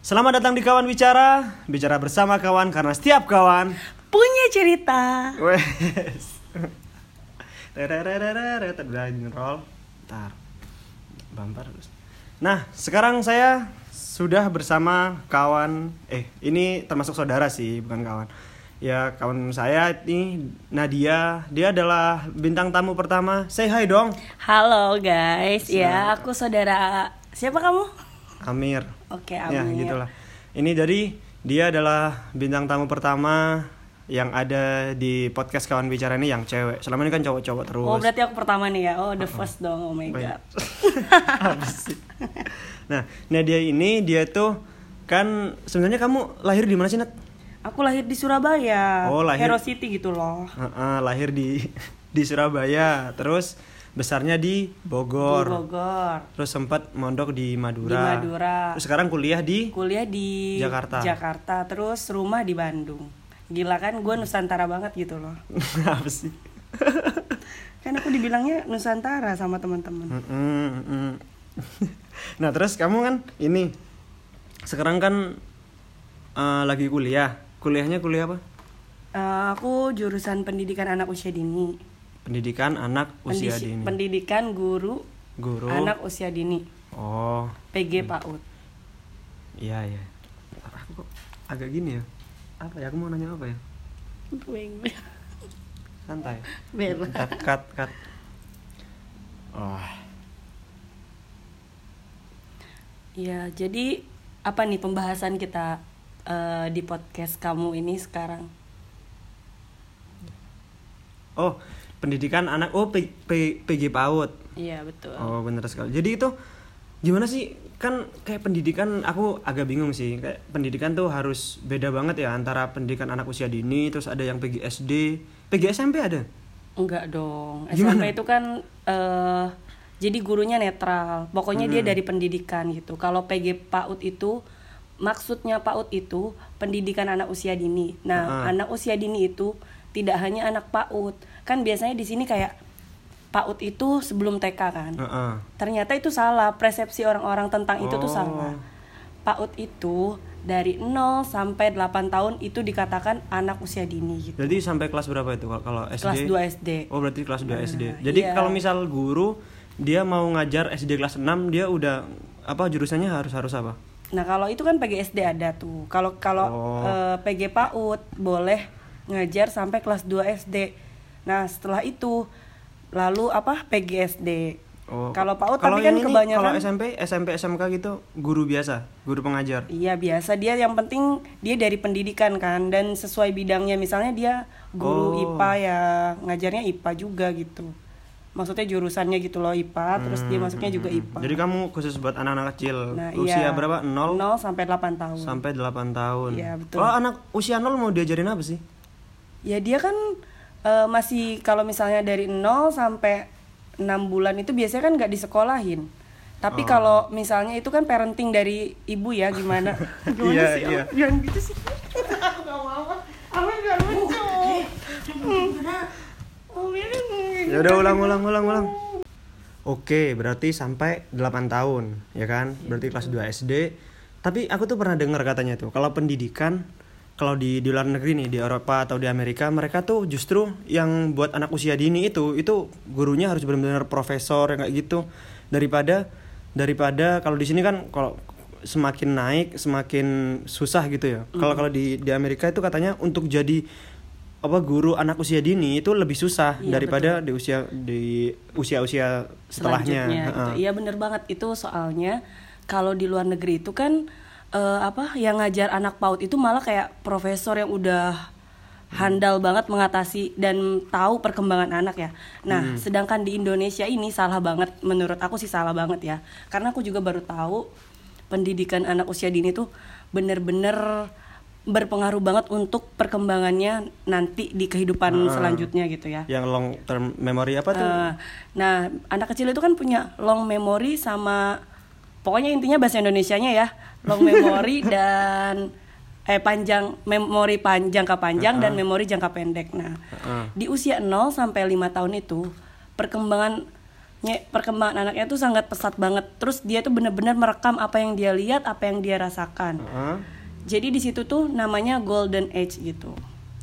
Selamat datang di Kawan Bicara. Bicara bersama kawan karena setiap kawan Punya cerita. Wes. Roll Ntar Bumper terus Nah sekarang saya sudah bersama kawan Eh ini termasuk saudara sih bukan kawan. Ya kawan saya ini Nadia. Dia adalah bintang tamu pertama. Say hi dong. Halo guys, Silakan. ya aku saudara siapa kamu? Amir Oke, Ya Amir. gitulah. Ini jadi dia adalah bintang tamu pertama yang ada di podcast kawan bicara ini yang cewek. Selama ini kan cowok-cowok terus. Oh berarti aku pertama nih ya. Oh the first dong. Oh my god. Nah, Nadia ini dia tuh kan sebenarnya kamu lahir di mana sih Nat? Aku lahir di Surabaya. Oh, lahir- Hero City gitu loh. Heeh, lahir di di Surabaya, terus besarnya di Di Bogor. Bogor. Terus sempat mondok di Di Madura. Madura. Terus sekarang kuliah di Kuliah di Jakarta. Jakarta. Terus rumah di Bandung. Gila kan gue Nusantara banget gitu loh. apa sih? Kan aku dibilangnya Nusantara sama teman-teman. Nah terus kamu kan ini sekarang kan eh, lagi kuliah kuliahnya kuliah apa Eh, aku jurusan pendidikan anak usia dini. Pendidikan anak usia Pendisi- dini. Pendidikan guru guru. anak usia dini. oh. PG PAUD. iya iya. Aku kok agak gini ya. Apa ya? Aku mau nanya apa ya? Santai. Bella. cut cut cut. Oh. Ya, jadi apa nih pembahasan kita eh, di podcast kamu ini sekarang? oh pendidikan anak oh P- P- PG PAUD Iya, betul. Oh bener sekali. Jadi itu gimana sih? Kan kayak pendidikan aku agak bingung sih. Kayak pendidikan tuh harus beda banget ya antara pendidikan anak usia dini, terus ada yang PG SD, PG SMP ada. Enggak dong. Gimana? SMP itu kan eh jadi gurunya netral. Pokoknya dia Hmm. dari pendidikan gitu. Kalau PG PAUD itu maksudnya PAUD itu pendidikan anak usia dini. Nah, Heeh. anak usia dini itu tidak hanya anak PAUD. Kan biasanya di sini kayak PAUD itu sebelum TK kan. Heeh. Ternyata itu salah, persepsi orang-orang tentang itu tuh Oh. salah. PAUD itu dari 0 sampai 8 tahun itu dikatakan anak usia dini gitu. Jadi sampai kelas berapa itu kalau- kalau SD? Kelas 2 SD. Oh berarti kelas 2 Nah, SD. Jadi iya. kalau misal guru dia mau ngajar SD kelas 6 dia udah apa jurusannya harus harus apa? Nah, kalau itu kan PGSD ada tuh. Kalau kalau Oh. eh, PG PAUD boleh ngajar sampai kelas 2 SD. Nah, setelah itu lalu apa PGSD. Oh. Kalau PAUD kalau tapi kan ini, kebanyakan kalau SMP, SMP, SMK gitu guru biasa, guru pengajar. Iya biasa dia yang penting dia dari pendidikan kan dan sesuai bidangnya misalnya dia guru Oh. IPA ya ngajarnya IPA juga gitu. Maksudnya jurusannya gitu loh IPA terus dia masuknya juga IPA. Hmm, Jadi kamu khusus buat anak-anak kecil. Nah, usia iya. berapa? 0 0 sampai 8 tahun. sampai 8 tahun. Iya, betul. Kalau anak usia 0 mau diajarin apa sih? Ya dia kan eh, masih kalau misalnya dari 0 sampai 6 bulan itu biasanya kan nggak disekolahin. Tapi Oh. kalau misalnya itu kan parenting dari ibu ya gimana? Gimana Iya, sih? iya. Jangan gitu sih. Aku mau. Lucu. Amin. Ya udah ulang ulang ulang ulang. Oke, berarti sampai 8 tahun, ya kan? Berarti kelas 2 SD. Tapi aku tuh pernah dengar katanya tuh, kalau pendidikan kalau di di luar negeri nih, di Eropa atau di Amerika, mereka tuh justru yang buat anak usia dini itu itu gurunya harus benar-benar profesor yang kayak gitu daripada daripada kalau di sini kan kalau semakin naik semakin susah gitu ya. Kalau kalau di di Amerika itu katanya untuk jadi apa guru anak usia dini itu lebih susah Iya, daripada di usia di usia-usia setelahnya. Gitu. Iya bener banget itu soalnya kalau di luar negeri itu kan eh, apa yang ngajar anak PAUD itu malah kayak profesor yang udah handal banget mengatasi dan tahu perkembangan anak ya. Nah, sedangkan di Indonesia ini salah banget menurut aku sih salah banget ya. Karena aku juga baru tahu pendidikan anak usia dini tuh bener-bener berpengaruh banget untuk perkembangannya nanti di kehidupan selanjutnya gitu ya. Yang long term memory apa tuh? Eh, nah, anak kecil itu kan punya long memory sama pokoknya intinya bahasa Indonesianya ya, long memory dan eh panjang memori pan, jangka panjang dan memori jangka pendek. Nah, Heeh. di usia 0 sampai 5 tahun itu perkembangan perkembangan anaknya tuh sangat pesat banget terus dia tuh bener-bener merekam apa yang dia lihat apa yang dia rasakan Heeh. jadi di situ tuh namanya golden age gitu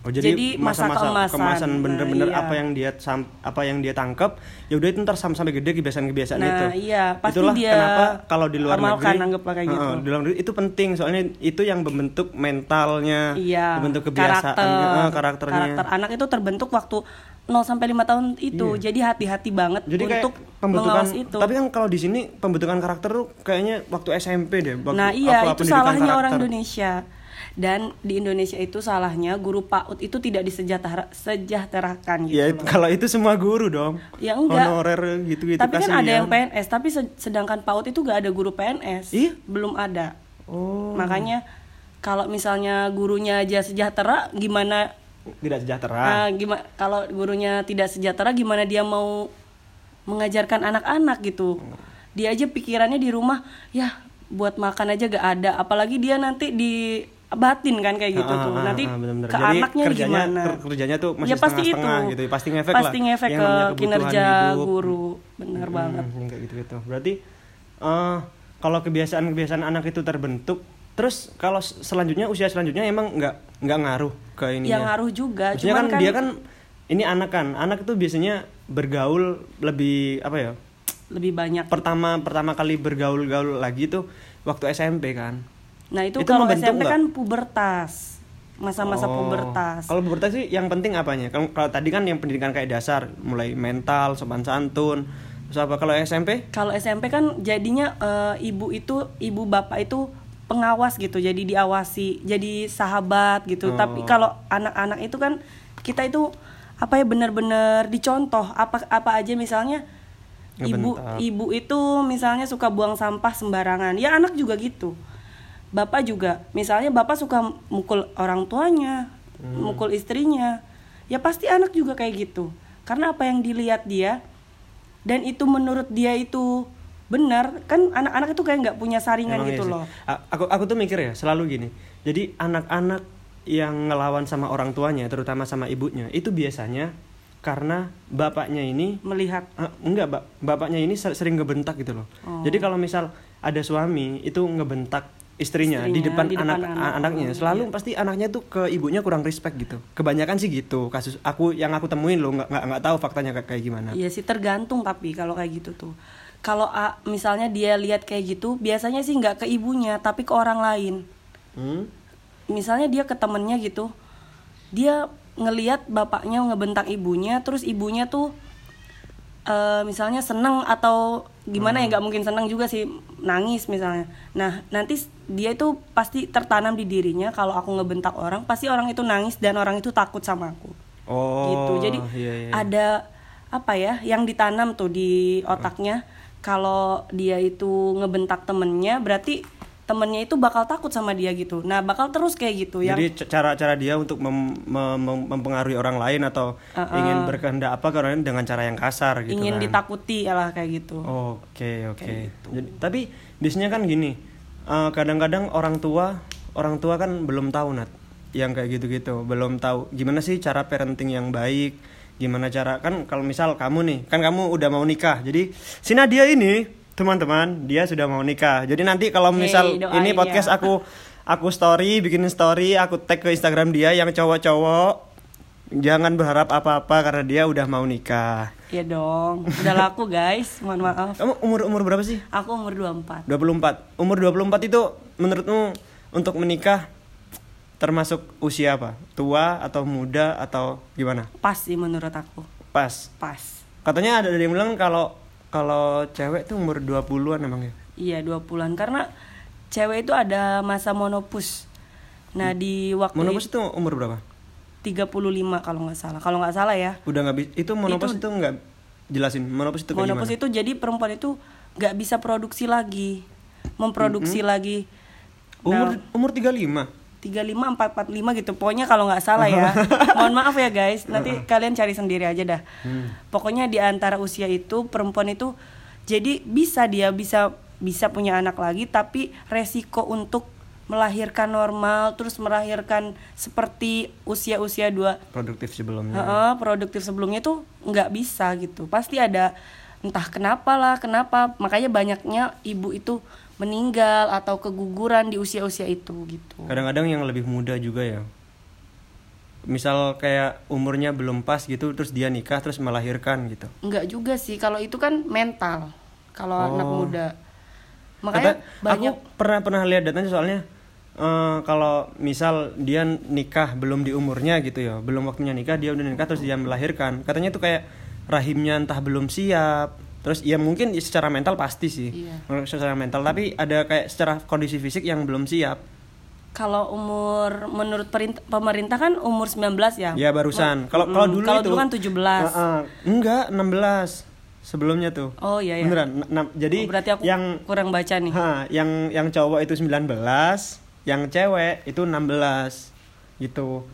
Oh, jadi, masa masa-masa keemasan. kemasan bener-bener Nah, iya. apa yang dia sam- apa yang dia tangkap ya udah itu ntar sam- sampai gede kebiasaan-kebiasaan Nah, itu. iya, pasti Itulah dia kenapa kalau di luar negeri kayak gitu. Heeh, di luar negeri itu penting soalnya itu yang membentuk mentalnya, iya membentuk kebiasaannya, karakter, eh, karakternya. karakter anak itu terbentuk waktu 0 sampai 5 tahun itu jadi hati-hati banget Iya. Jadi untuk pembentukan itu tapi kan kalau di sini pembentukan karakter tuh kayaknya waktu SMP deh. Waktu Nah iya apa, itu salahnya orang karakter. Indonesia dan di Indonesia itu salahnya guru PAUD itu tidak disejahtera sejahterakan gitu Ya loh. kalau itu semua guru dong. Ya enggak. Honorer gitu-gitu Tapi kan ada kasihan. yang PNS, tapi se- sedangkan PAUD itu gak ada guru PNS. Iya? Belum ada. Oh, Makanya kalau misalnya gurunya aja sejahtera, gimana? tidak sejahtera. gimana? Kalau gurunya tidak sejahtera, gimana dia mau mengajarkan anak-anak gitu? Dia aja pikirannya di rumah, ya buat makan aja gak ada. Apalagi dia nanti di batin kan kayak gitu Ah, tuh. ah, Nanti ah, bener-bener. ke Jadi anaknya kerjanya, gimana? ker- kerjanya tuh masih ya pasti itu. gitu ya. Pasti ngefek pasti lah. ngefek Yang ke kinerja hidup. guru. Bener banget. Hmm, yang kayak gitu-gitu. Berarti eh kalau kebiasaan-kebiasaan anak itu terbentuk, terus kalau selanjutnya usia selanjutnya emang nggak nggak ngaruh ke ini. yang ngaruh juga Maksudnya cuman kan, dia kan ini anak kan, anak itu biasanya bergaul lebih apa ya? lebih banyak Pertama pertama kali bergaul-gaul lagi tuh waktu SMP kan. Nah itu, Itu kalau SMP nggak? kan pubertas masa-masa Oh. pubertas Kalau pubertas sih yang penting apanya? Kalau, kalau tadi kan yang pendidikan kayak dasar, mulai mental, sopan santun. Terus apa kalau SMP? kalau SMP kan jadinya eh, ibu itu ibu bapak itu pengawas gitu jadi diawasi jadi sahabat gitu Oh. tapi kalau anak-anak itu kan kita itu apa ya benar-benar dicontoh apa apa aja misalnya ibu Ngebentak. ibu itu misalnya suka buang sampah sembarangan ya anak juga gitu bapak juga misalnya bapak suka mukul orang tuanya Hmm. mukul istrinya ya pasti anak juga kayak gitu karena apa yang dilihat dia dan itu menurut dia itu benar kan anak-anak itu kayak nggak punya saringan Emang gitu iya loh Aku aku tuh mikir ya selalu gini. Jadi anak-anak yang ngelawan sama orang tuanya, terutama sama ibunya, itu biasanya karena bapaknya ini melihat Ah, enggak, Bap- bapaknya ini ser- sering ngebentak gitu loh. Oh. Jadi kalau misal ada suami itu ngebentak istrinya, di depan, di depan anak, anak. anaknya, Oh, selalu iya. pasti anaknya tuh ke ibunya kurang respect gitu. Kebanyakan sih gitu. Kasus aku yang aku temuin loh, nggak nggak tahu faktanya kayak gimana. Iya sih tergantung tapi kalau kayak gitu tuh. Kalau misalnya dia lihat kayak gitu, biasanya sih nggak ke ibunya tapi ke orang lain. Hmm? Misalnya dia ke temennya gitu, dia ngelihat bapaknya ngebentak ibunya, terus ibunya tuh eh, misalnya seneng atau gimana ya nggak mungkin seneng juga sih nangis misalnya. Nah nanti dia itu pasti tertanam di dirinya kalau aku ngebentak orang, pasti orang itu nangis dan orang itu takut sama aku. Oh, gitu jadi iya, iya. ada apa ya yang ditanam tuh di otaknya kalau dia itu ngebentak temennya berarti temennya itu bakal takut sama dia gitu nah bakal terus kayak gitu yang Jadi c- cara-cara dia untuk mem- mem- mem- mempengaruhi orang lain atau ingin berkehendak apa ke orang lain dengan cara yang kasar gitu ingin kan. ditakuti lah kayak gitu Oke oke. gitu. Jadi tapi biasanya kan gini, eh, kadang-kadang orang tua orang tua kan belum tahu nat yang kayak gitu-gitu, belum tahu gimana sih cara parenting yang baik, gimana cara kan kalau misal kamu nih, kan kamu udah mau nikah, jadi si Nadia ini teman-teman dia sudah mau nikah, jadi nanti kalau Hey, misal doain ini ya. podcast aku aku story bikin story, aku tag ke Instagram dia yang cowok-cowok jangan berharap apa-apa karena dia udah mau nikah. ya dong udah laku guys mohon maaf Kamu umur umur berapa sih? aku umur 24 24. Umur 24 itu menurutmu untuk menikah termasuk usia apa? Tua atau muda atau gimana? pas sih menurut aku Pas. pas Katanya ada yang bilang kalau kalau cewek tuh umur 20-an emang ya. iya 20-an karena cewek itu ada masa monopus nah di waktu Monopause itu umur berapa? 35 kalau nggak salah kalau nggak salah ya Udah nggak bisa itu monopause itu, nggak jelasin. Monopause itu kayak Monopause gimana? itu jadi perempuan itu nggak bisa produksi lagi, memproduksi lagi. Umur Nah, umur 35. 35 445 gitu. Pokoknya kalau nggak salah ya. Mohon maaf ya guys, nanti kalian cari sendiri aja dah. Hmm. Pokoknya di antara usia itu perempuan itu jadi bisa dia bisa bisa punya anak lagi tapi resiko untuk melahirkan normal terus melahirkan seperti usia-usia dua Produktif sebelumnya. Heeh, produktif sebelumnya tuh nggak bisa gitu. Pasti ada entah kenapa lah kenapa makanya banyaknya ibu itu meninggal atau keguguran di usia-usia itu gitu. Kadang-kadang yang lebih muda juga ya. Misal kayak umurnya belum pas gitu terus dia nikah terus melahirkan gitu. Enggak juga sih kalau itu kan mental kalau anak Oh. muda. Makanya Kata- banyak aku pernah pernah lihat datanya soalnya eh, kalau misal dia nikah belum di umurnya gitu ya belum waktunya nikah dia udah nikah terus dia melahirkan. Katanya tuh kayak rahimnya entah belum siap terus ya mungkin secara mental pasti sih. Iya. secara mental. Tapi ada kayak secara kondisi fisik yang belum siap. Kalau umur menurut perint- pemerintah kan umur 19 ya? Ya barusan. Kalau kalau dulu kalau dulu kan 17 Heeh. enggak 16 sebelumnya tuh. Oh iya ya beneran jadi Oh, berarti aku yang kurang baca nih. Ha, yang yang cowok itu 19, yang cewek itu 16. Gitu.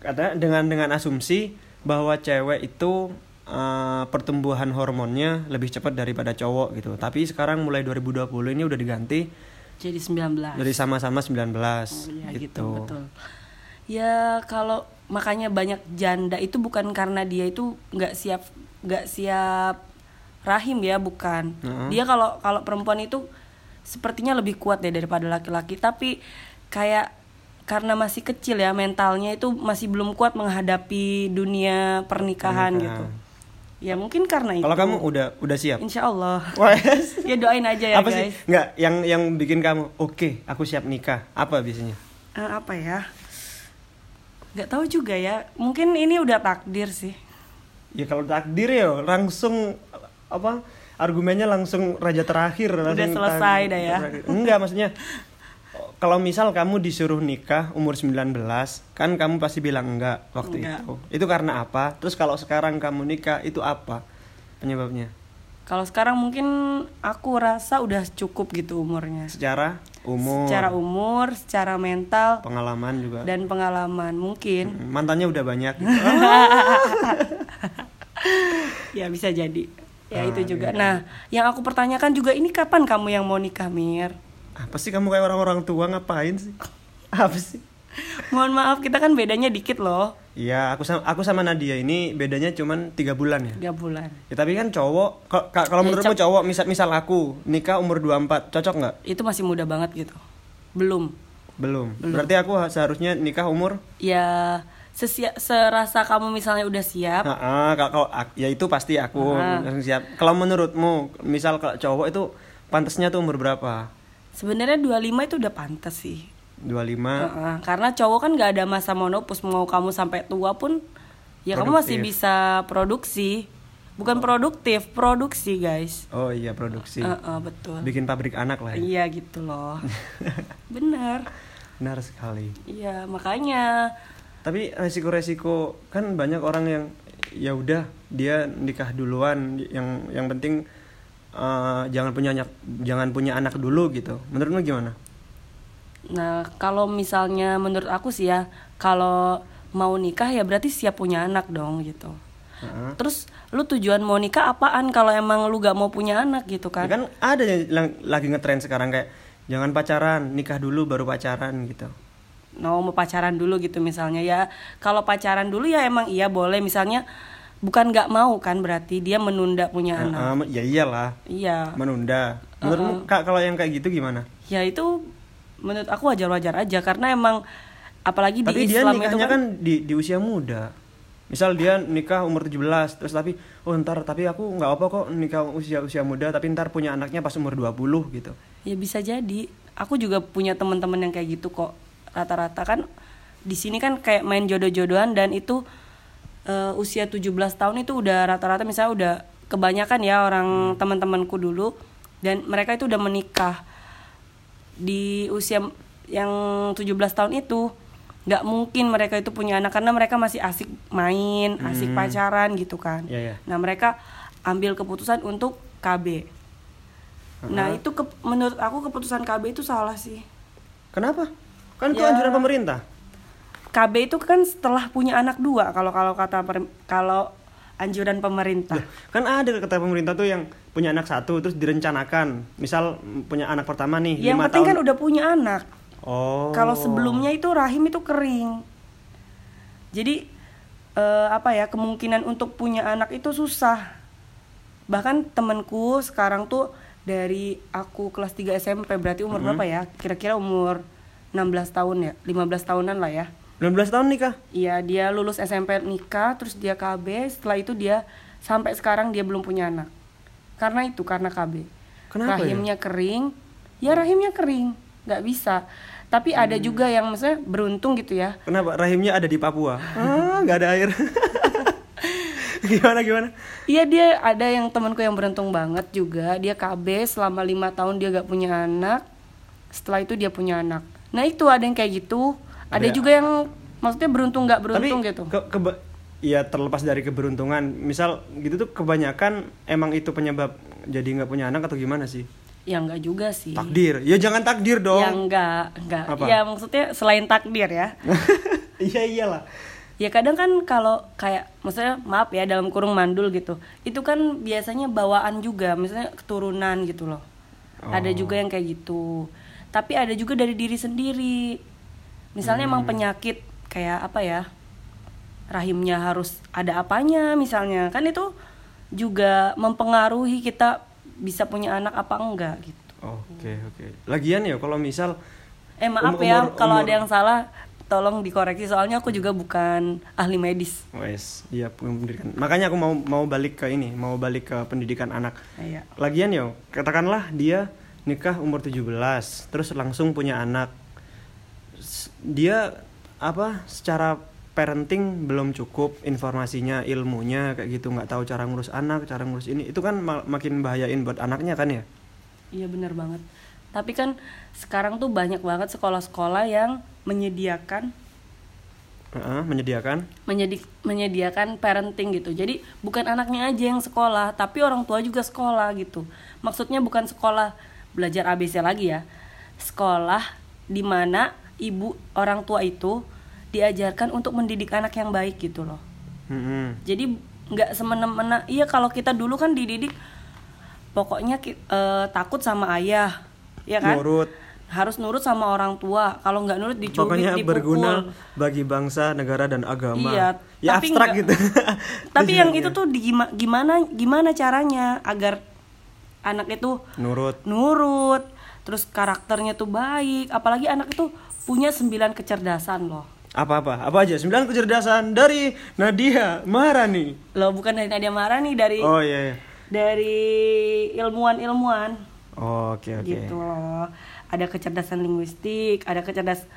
Karena dengan dengan asumsi bahwa cewek itu eh, pertumbuhan hormonnya lebih cepat daripada cowok gitu. Tapi sekarang mulai 2020 ini udah diganti jadi 19 dari sama-sama 19 Oh, iya gitu. gitu betul ya kalau makanya banyak janda itu bukan karena dia itu nggak siap nggak siap rahim ya bukan Heeh. dia kalau kalau perempuan itu sepertinya lebih kuat deh daripada laki-laki tapi kayak karena masih kecil ya mentalnya itu masih belum kuat menghadapi dunia pernikahan, gitu Pernikahan. Ya mungkin karena itu Kalau kamu udah udah siap? insya Allah ya doain aja ya apa sih? guys Enggak, yang yang bikin kamu oke, aku siap nikah. Apa biasanya? Eh, apa ya nggak tahu juga ya mungkin ini udah takdir sih Ya kalau takdir ya langsung apa argumennya langsung raja terakhir langsung selesai dah ya. terakhir. Enggak maksudnya kalau misal kamu disuruh nikah umur 19 kan kamu pasti bilang enggak waktu Enggak. itu. Itu karena apa? Terus kalau sekarang kamu nikah itu apa penyebabnya? kalau sekarang mungkin aku rasa udah cukup gitu umurnya Secara umur, secara umur secara mental pengalaman juga. dan pengalaman mungkin Mantannya udah banyak. gitu. ya bisa jadi ya Ah, itu juga iya. nah yang aku pertanyakan juga ini kapan kamu yang mau nikah Mir apa sih kamu kayak orang-orang tua ngapain sih? Apa sih? mohon maaf kita kan bedanya dikit loh Iya, aku sama aku sama Nadia ini bedanya cuman tiga bulan ya. tiga bulan Ya tapi kan cowok, kalau Ya, menurutmu cowok misal misal aku nikah umur 24, cocok nggak? itu masih muda banget gitu belum Belum. Berarti aku ha- seharusnya nikah umur ya sesia- serasa kamu misalnya udah siap Heeh, kalau ya itu pasti aku Ah. langsung siap. Kalau menurutmu, misal kalau cowok itu pantasnya tuh umur berapa? Sebenarnya 25 itu udah pantas sih 25. Heeh, karena cowok kan nggak ada masa monopus mau kamu sampai tua pun ya kamu masih Produktif. bisa produksi bukan produktif produksi guys Oh iya, produksi. Heeh, betul Bikin pabrik anak lah ya. iya gitu loh bener Benar sekali. iya makanya Tapi resiko-resiko kan banyak orang yang ya udah dia nikah duluan yang yang penting eh, jangan punya anak jangan punya anak dulu gitu. Menurutmu gimana? nah kalau misalnya menurut aku sih ya kalau mau nikah ya berarti siap punya anak dong gitu Heeh. terus lu tujuan mau nikah apaan kalau emang lu gak mau punya anak gitu Ya kan kan ada yang lagi ngetren sekarang kayak jangan pacaran, nikah dulu baru pacaran gitu. no mau pacaran dulu gitu misalnya ya kalau pacaran dulu ya emang iya boleh misalnya bukan nggak mau kan berarti dia menunda punya anak Heeh, ya iyalah, iya menunda. Menurutmu Kak kalau yang kayak gitu gimana? ya itu menurut aku wajar-wajar aja karena emang apalagi Tapi di Islam itu kan, kan di di usia muda. Misal dia nikah umur 17 terus tapi oh ntar tapi aku nggak apa kok nikah usia usia muda tapi ntar punya anaknya pas umur 20 gitu. ya bisa jadi aku juga punya teman-teman yang kayak gitu kok rata-rata kan di sini kan kayak main jodoh-jodohan dan itu eh, usia 17 tahun itu udah rata-rata misalnya udah kebanyakan ya orang teman-temanku dulu dan mereka itu udah menikah di usia yang 17 tahun itu nggak mungkin mereka itu punya anak karena mereka masih asik main, asik pacaran gitu kan. Iya, iya. Nah, mereka ambil keputusan untuk KB. Nah, itu ke- menurut aku keputusan KB itu salah sih. Kenapa? Kan itu Ya. anjuran pemerintah. KB itu kan setelah punya anak dua kalau kalau kata per- kalau anjuran pemerintah. Loh, kan ada kata pemerintah tuh yang punya anak satu terus direncanakan. Misal mm, punya anak pertama nih Yang lima penting kan udah punya anak. Oh. Kalau sebelumnya itu rahim itu kering. Jadi eh, apa ya kemungkinan untuk punya anak itu susah. bahkan temenku sekarang tuh dari aku kelas 3 SMP berarti umur berapa ya kira-kira umur 16 tahun ya 15 tahunan lah ya 19 tahun nikah? Iya dia lulus SMP nikah terus dia KB setelah itu dia sampai sekarang dia belum punya anak. Karena itu karena KB Kenapa ya? rahimnya kering. Ya rahimnya kering. Nggak bisa. Tapi ada Hmm. juga yang maksudnya beruntung gitu ya. Kenapa? Rahimnya ada di Papua? Ah nggak ada air. Gimana gimana? Iya dia ada yang temanku yang beruntung banget juga. Dia KB selama lima tahun dia gak punya anak. Setelah itu dia punya anak. Nah itu ada yang kayak gitu ada, Ada- juga yang maksudnya beruntung nggak beruntung tapi gitu? ke, keba- ya terlepas dari keberuntungan. Misal gitu tuh kebanyakan emang itu penyebab jadi nggak punya anak atau gimana sih? Ya nggak juga sih. Takdir. Ya jangan takdir dong. ya enggak enggak Apa? ya maksudnya selain takdir ya. Iya iyalah. Ya kadang kan kalau kayak maksudnya maaf ya dalam kurung mandul gitu itu kan biasanya bawaan juga misalnya keturunan gitu loh. Ada Oh. juga yang kayak gitu. Tapi ada juga dari diri sendiri misalnya Hmm. emang penyakit kayak apa ya rahimnya harus ada apanya misalnya. Kan itu juga mempengaruhi kita bisa punya anak apa enggak gitu. Oke oke. Lagian ya kalau misal eh maaf Umur- ya umur- kalau umur- ada yang salah tolong dikoreksi. Soalnya aku juga bukan ahli medis. Wes iya pendidikan makanya aku mau mau balik ke ini mau balik ke pendidikan anak. Iya. lagian yo katakanlah dia nikah umur 17 terus langsung punya anak dia apa secara parenting belum cukup informasinya ilmunya kayak gitu nggak tahu cara ngurus anak cara ngurus ini itu kan ma- makin bahayain buat anaknya kan ya Iya benar banget. Tapi kan sekarang tuh banyak banget sekolah-sekolah yang menyediakan Heeh, menyediakan menyedi menyediakan parenting gitu. Jadi bukan anaknya aja yang sekolah, tapi orang tua juga sekolah gitu. Maksudnya bukan sekolah belajar ABC lagi ya. Sekolah di mana ibu orang tua itu diajarkan untuk mendidik anak yang baik gitu loh. Mm-mm. Jadi nggak semena-mena. Iya kalau kita dulu kan dididik pokoknya eh, takut sama ayah, ya kan? nurut Harus nurut sama orang tua. Kalau nggak nurut dicubit, pokoknya dipukul. berguna bagi bangsa negara dan agama Iya, ya tapi abstrak nggak- gitu Tapi yang itu tuh di, gima- gimana gimana caranya agar anak itu nurut nurut, terus karakternya tuh baik, apalagi anak itu punya sembilan kecerdasan loh. apa-apa apa aja sembilan kecerdasan dari Nadia Maharani Loh bukan dari Nadia Marani dari oh iya, iya. dari ilmuwan-ilmuwan. Oh, oke oke gitu loh ada kecerdasan linguistik ada kecerdas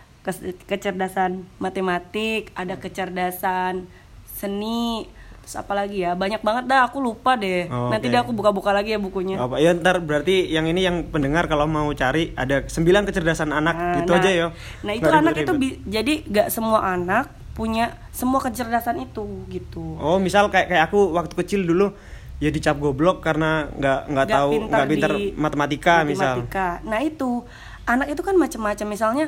kecerdasan matematik ada kecerdasan seni terus apa lagi ya banyak banget dah aku lupa deh. Oh, nanti oke. deh aku buka-buka lagi ya bukunya. Apa ya ntar berarti yang ini yang pendengar kalau mau cari ada sembilan kecerdasan anak. Nah, itu nah, aja yo nah itu Nggak anak itu bi- jadi gak semua anak punya semua kecerdasan itu gitu. Oh misal kayak kayak aku waktu kecil dulu ya dicap goblok karena nggak nggak tahu nggak pintar di matematika, misal. matematika. Nah itu. Anak itu kan macam-macam. Misalnya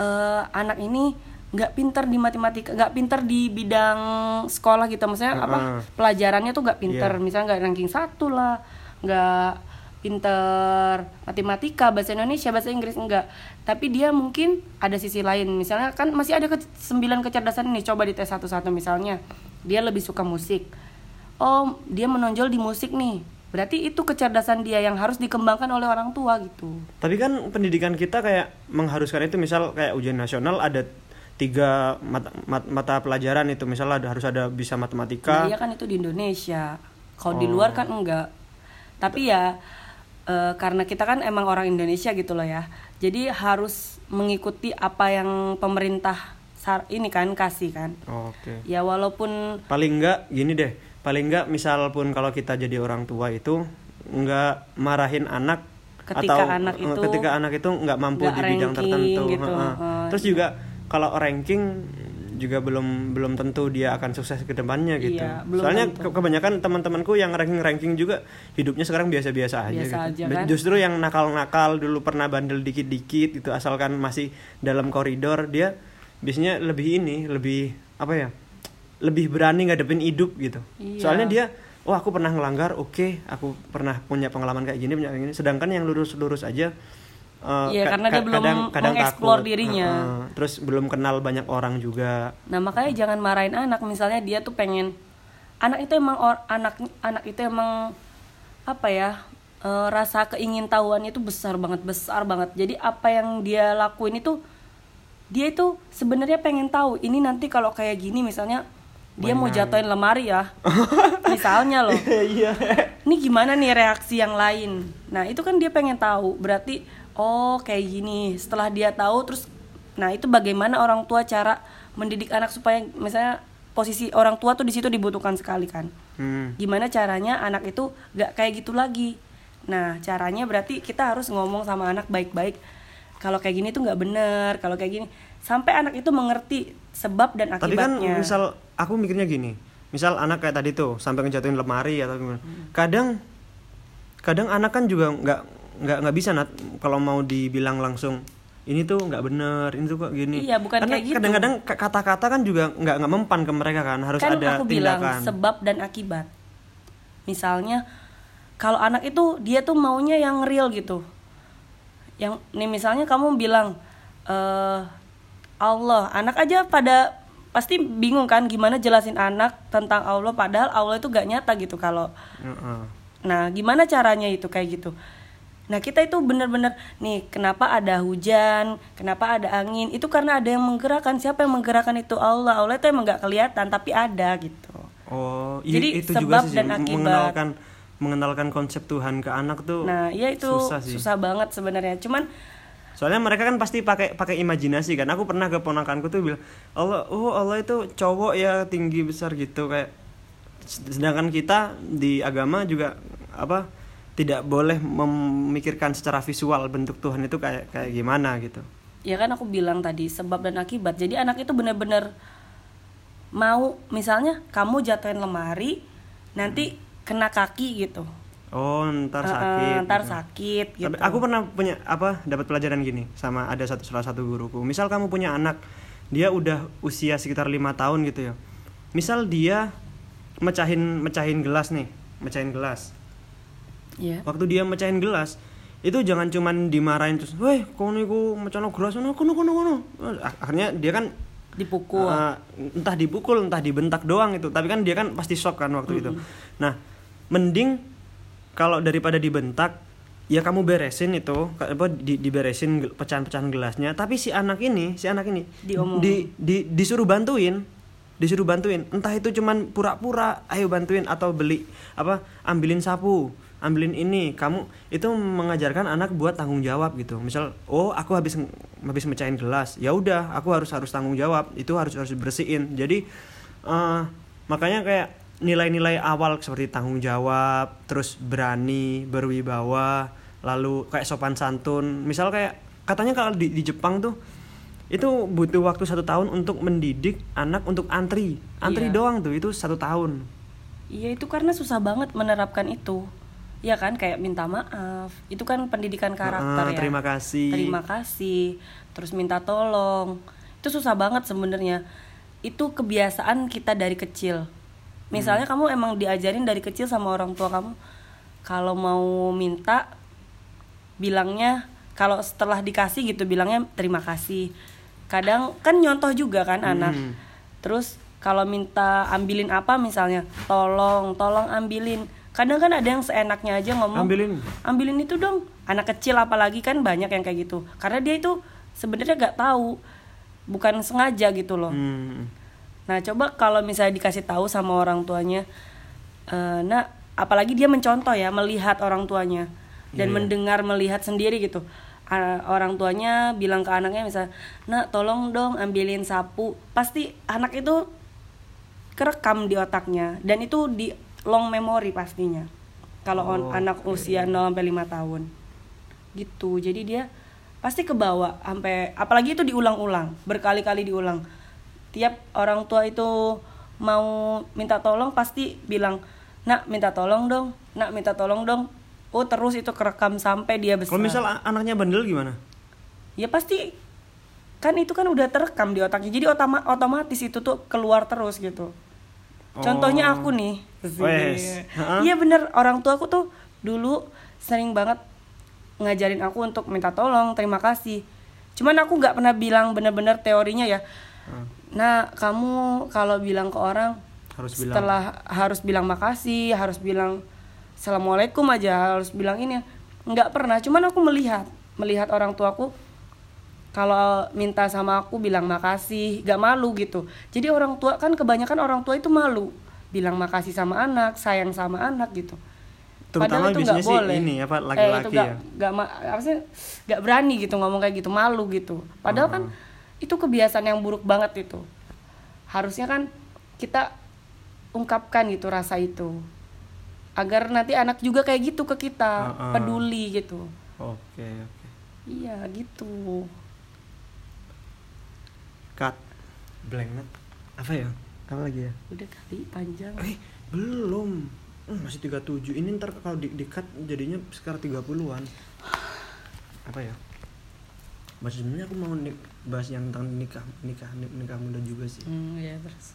eh, anak ini nggak pintar di matematika, nggak pintar di bidang sekolah gitu. Maksudnya apa Heeh. pelajarannya tuh nggak. Iya. Misalnya nggak ranking satu lah, nggak pinter matematika, bahasa Indonesia, bahasa Inggris enggak. Tapi dia mungkin ada sisi lain. Misalnya kan masih ada ke- sembilan kecerdasan ini. Coba dites satu-satu. Misalnya dia lebih suka musik oh dia menonjol di musik nih berarti itu kecerdasan dia yang harus dikembangkan oleh orang tua gitu tapi kan pendidikan kita kayak mengharuskan itu misal kayak ujian nasional ada tiga mata, mat- mata pelajaran itu. Misal ada harus ada bisa matematika. Nah, iya kan itu di Indonesia. Kalau di luar kan enggak. Tapi ya eh, karena kita kan emang orang Indonesia gitu loh ya. Jadi harus mengikuti apa yang pemerintah sar- ini kan kasih kan. Oke. Ya walaupun paling enggak gini deh. Paling enggak misal pun kalau kita jadi orang tua itu enggak marahin anak Ketika atau anak itu ketika anak itu enggak mampu nggak di bidang ranking tertentu. gitu, heeh. terus juga kalau ranking juga belum belum tentu dia akan sukses ke depannya gitu Iya, belum soalnya tentu. ke- kebanyakan teman-temanku yang ranking ranking juga hidupnya sekarang biasa-biasa aja Biasa gitu. aja, kan? justru yang nakal-nakal dulu pernah bandel dikit-dikit itu asalkan masih dalam koridor dia biasanya lebih ini lebih apa ya lebih berani ngadepin hidup gitu Iya. soalnya dia oh aku pernah ngelanggar oke aku pernah punya pengalaman kayak gini punya kayak gini sedangkan yang lurus-lurus aja ka- karena dia belum mengeksplor takut. dirinya. Heeh. terus belum kenal banyak orang juga Nah makanya jangan marahin anak misalnya dia tuh pengen anak itu emang or- anak anak itu emang apa ya eh, rasa keingintahuan itu besar banget besar banget jadi apa yang dia lakuin itu dia itu sebenarnya pengen tahu ini nanti kalau kayak gini misalnya dia mau jatuhin lemari ya misalnya loh Iya. ini gimana nih reaksi yang lain nah itu kan dia pengen tahu berarti oh kayak gini. Setelah dia tahu terus nah itu bagaimana orang tua cara mendidik anak supaya misalnya posisi orang tua tuh di situ dibutuhkan sekali kan? Hmm. gimana caranya anak itu gak kayak gitu lagi? Nah caranya berarti kita harus ngomong sama anak baik-baik kalau kayak gini tuh nggak bener kalau kayak gini. Sampai anak itu mengerti sebab dan Tapi kan akibatnya. misal aku mikirnya gini, misal anak kayak tadi tuh sampai ngejatuhin lemari atau gimana. Kadang kadang anak kan juga nggak nggak nggak bisa nat kalau mau dibilang langsung ini tuh nggak bener, ini tuh kok gini. Iya, bukan Karena kayak gitu. kadang-kadang kata-kata kan juga nggak nggak mempan ke mereka kan, harus kan ada aku bilang tindakan. sebab dan akibat misalnya kalau anak itu dia tuh maunya yang real gitu yang nih misalnya kamu bilang eh Allah anak aja pada pasti bingung kan gimana jelasin anak tentang Allah padahal Allah itu gak nyata gitu kalau Heeh. Nah, gimana caranya itu kayak gitu? Nah, kita itu benar-benar nih, kenapa ada hujan, kenapa ada angin? Itu karena ada yang menggerakkan. Siapa yang menggerakkan itu Allah. Allah itu emang nggak kelihatan, tapi ada gitu. Oh, i- Jadi itu sebab juga sih dan akibat. mengenalkan mengenalkan konsep Tuhan ke anak tuh. Nah, iya itu susah susah, sih. banget sebenarnya. Cuman Soalnya mereka kan pasti pakai pakai imajinasi kan. Aku pernah ke ponakanku tuh bilang, Allah, oh Allah itu cowok ya tinggi besar gitu kayak. Sedangkan kita di agama juga apa tidak boleh memikirkan secara visual bentuk Tuhan itu kayak kayak gimana gitu. ya kan aku bilang tadi sebab dan akibat. Jadi anak itu benar-benar mau misalnya kamu jatuhin lemari, nanti kena kaki gitu. Oh ntar sakit. ntar gitu. sakit gitu. Tapi aku pernah punya apa dapat pelajaran gini sama ada satu salah satu guruku. Misal kamu punya anak, dia udah usia sekitar lima tahun gitu ya. Misal dia mecahin mecahin gelas nih, mecahin gelas. Iya. Waktu dia mecahin gelas, itu jangan cuman dimarahin terus, "Weh, kono iku mecano gelas kono kono kono kono." Akhirnya dia kan Dipukul. Uh, entah dipukul entah dibentak doang itu tapi kan dia kan pasti shock kan waktu itu nah mending kalau daripada dibentak ya kamu beresin itu apa di, diberesin pecahan-pecahan gelasnya tapi si anak ini si anak ini Diomong. di, di disuruh bantuin disuruh bantuin entah itu cuman pura-pura ayo bantuin atau beli apa ambilin sapu ambilin ini. Kamu itu mengajarkan anak buat tanggung jawab gitu. Misal oh aku habis habis mecahin gelas. Ya udah aku harus harus tanggung jawab. Itu harus harus bersihin jadi eh, makanya kayak nilai-nilai awal seperti tanggung jawab terus berani berwibawa lalu kayak sopan santun. Misal kayak katanya kalau di, di Jepang tuh itu butuh waktu satu tahun untuk mendidik anak untuk antri. Antri Iya. doang tuh itu satu tahun. Iya itu karena susah banget menerapkan itu. Iya kan kayak minta maaf. Itu kan pendidikan karakter Ah, ya. terima kasih Terima kasih. Terus minta tolong. Itu susah banget sebenarnya. Itu kebiasaan kita dari kecil. Misalnya Hmm. kamu emang diajarin dari kecil sama orang tua kamu kalau mau minta bilangnya kalau setelah dikasih gitu bilangnya terima kasih. Kadang kan nyontoh juga kan anak. Hmm. Terus kalau minta ambilin apa misalnya, tolong, tolong ambilin. Kadang kan ada yang seenaknya aja ngomong, ambilin ambilin itu dong. Anak kecil apalagi kan banyak yang kayak gitu. Karena dia itu sebenarnya gak tahu, bukan sengaja gitu loh. Hmm. Nah coba kalau misalnya dikasih tahu sama orang tuanya, eh, nah apalagi dia mencontoh ya melihat orang tuanya dan Iya. mendengar melihat sendiri gitu. Orang tuanya bilang ke anaknya misalnya, nak tolong dong ambilin sapu. Pasti anak itu kerekam di otaknya dan itu di long memory pastinya. Kalau Oh, anak usia 0 sampai 5 tahun. Gitu. Jadi dia pasti kebawa sampai apalagi itu diulang-ulang, berkali-kali diulang. Tiap orang tua itu mau minta tolong pasti bilang, "Nak, minta tolong dong. Nak, minta tolong dong." Oh, terus itu kerekam sampai dia besar. kalau misal anaknya bandel gimana ya pasti kan itu kan udah terekam di otaknya. Jadi otoma- otomatis itu tuh keluar terus gitu. Contohnya aku nih. Iya bener orang tua aku tuh dulu sering banget ngajarin aku untuk minta tolong, terima kasih. Cuman aku nggak pernah bilang bener-bener teorinya ya. Hmm. Nah kamu kalau bilang ke orang harus bilang setelah harus bilang makasih, harus bilang assalamualaikum aja harus bilang ini nggak pernah cuman aku melihat melihat orang tuaku kalau minta sama aku bilang makasih gak malu gitu. Jadi orang tua kan kebanyakan orang tua itu malu. Bilang makasih sama anak sayang sama anak gitu. Terutama Padahal itu biasanya nggak sih boleh. ini, apa, Eh, itu laki-laki nggak- ya. nggak ma- apa sih nggak berani gitu ngomong kayak gitu malu gitu. Padahal kan itu kebiasaan yang buruk banget itu. Harusnya kan kita ungkapkan gitu rasa itu. Agar nanti anak juga kayak gitu ke kita Heeh. peduli gitu. Oke, oke. iya gitu Cut. Blank net. Apa ya? Apa lagi ya? udah kali panjang Eh, belum. Hmm, masih 37. Ini ntar kalau di, di cut jadinya sekitar 30-an. Apa ya? Bahas sebenarnya aku mau ni- bahas yang tentang nikah, nikah, ni- nikah muda juga sih. hmm, ya terus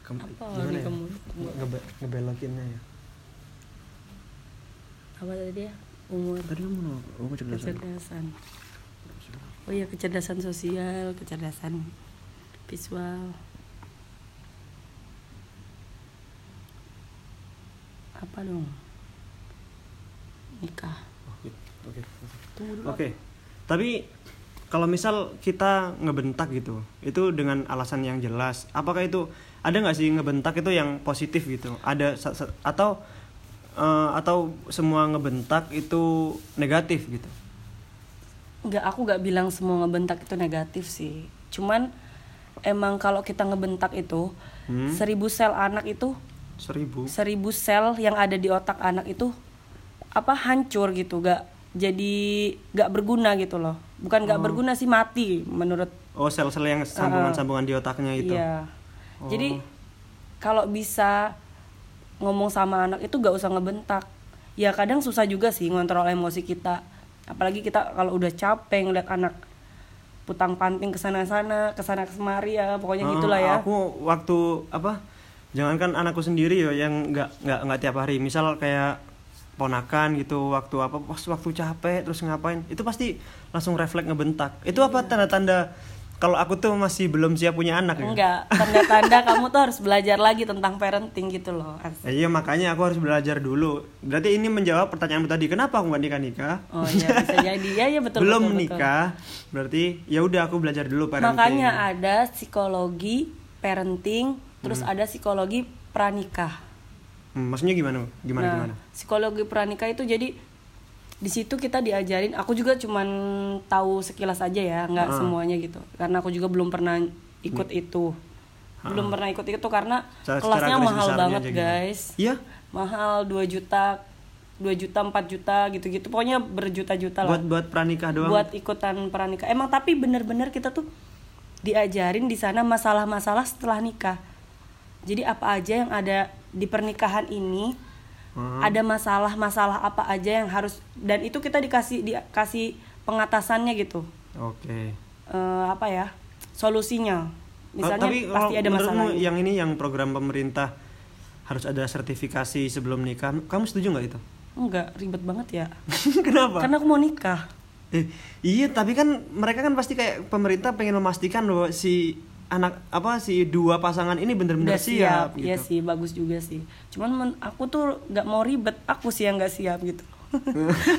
Kem- Apa gimana nikah ya? muda? Ngebe- ngebelokinnya ya. apa tadi ya umur Tadi kamu mau kecerdasan. kecerdasan oh iya kecerdasan sosial kecerdasan visual apa dong nikah Oke, oke. Oke. Tapi kalau misal kita ngebentak gitu, itu dengan alasan yang jelas. Apakah itu ada nggak sih ngebentak itu yang positif gitu? Ada atau eh, atau semua ngebentak itu negatif gitu? Nggak aku nggak bilang semua ngebentak itu negatif sih cuman emang kalau kita ngebentak itu Hmm? seribu sel anak itu Seribu. seribu sel yang ada di otak anak itu apa hancur gitu gak jadi gak berguna gitu loh bukan gak berguna sih mati menurut Oh sel-sel yang sambungan-sambungan di otaknya itu. iya Oh. jadi kalau bisa ngomong sama anak itu gak usah ngebentak ya kadang susah juga sih ngontrol emosi kita apalagi kita kalau udah capek ngeliat anak putang panting ke sana sana ke sana kemari ya pokoknya Oh, gitulah ya Aku waktu apa? Jangankan anakku sendiri ya yang nggak nggak nggak tiap hari. Misal kayak ponakan gitu waktu apa pas waktu capek terus ngapain itu pasti langsung refleks ngebentak itu apa tanda-tanda kalau aku tuh masih belum siap punya anak ya? Enggak tanda-tanda kamu tuh harus belajar lagi tentang parenting gitu loh Ya, iya makanya aku harus belajar dulu. Berarti ini menjawab pertanyaanmu tadi kenapa aku nggak nikah nikah oh iya bisa jadi. Ya ya betul belum betul, betul. nikah berarti ya udah aku belajar dulu parenting. Makanya ada psikologi parenting terus ada psikologi pranikah. Hmm, maksudnya gimana? Gimana nah gimana? psikologi pranikah itu jadi di situ kita diajarin aku juga cuman tahu sekilas aja ya nggak semuanya gitu. Karena aku juga belum pernah ikut itu. Belum pernah ikut itu karena Secara- kelasnya secara mahal banget guys. Iya? Mahal 2 juta 2 juta 4 juta gitu-gitu. Pokoknya berjuta-juta lah. Buat buat pranikah doang? Buat ikutan pranikah. Emang tapi bener-bener kita tuh diajarin di sana masalah-masalah setelah nikah. Jadi apa aja yang ada di pernikahan ini Hmm. ada masalah-masalah apa aja yang harus dan itu kita dikasih dikasih pengatasannya gitu. Oke. Eh, apa ya solusinya. Misalnya Oh, tapi pasti kalau ada masalahnya yang ini yang program pemerintah harus ada sertifikasi sebelum nikah kamu setuju nggak itu? Enggak ribet banget ya. Kenapa? Karena aku mau nikah. Eh, iya tapi kan mereka kan pasti kayak pemerintah pengen memastikan bahwa si anak apa si dua pasangan ini benar-benar udah siap, siap, gitu. iya sih bagus juga sih. Cuman men- aku tuh nggak mau ribet. Aku sih yang nggak siap gitu.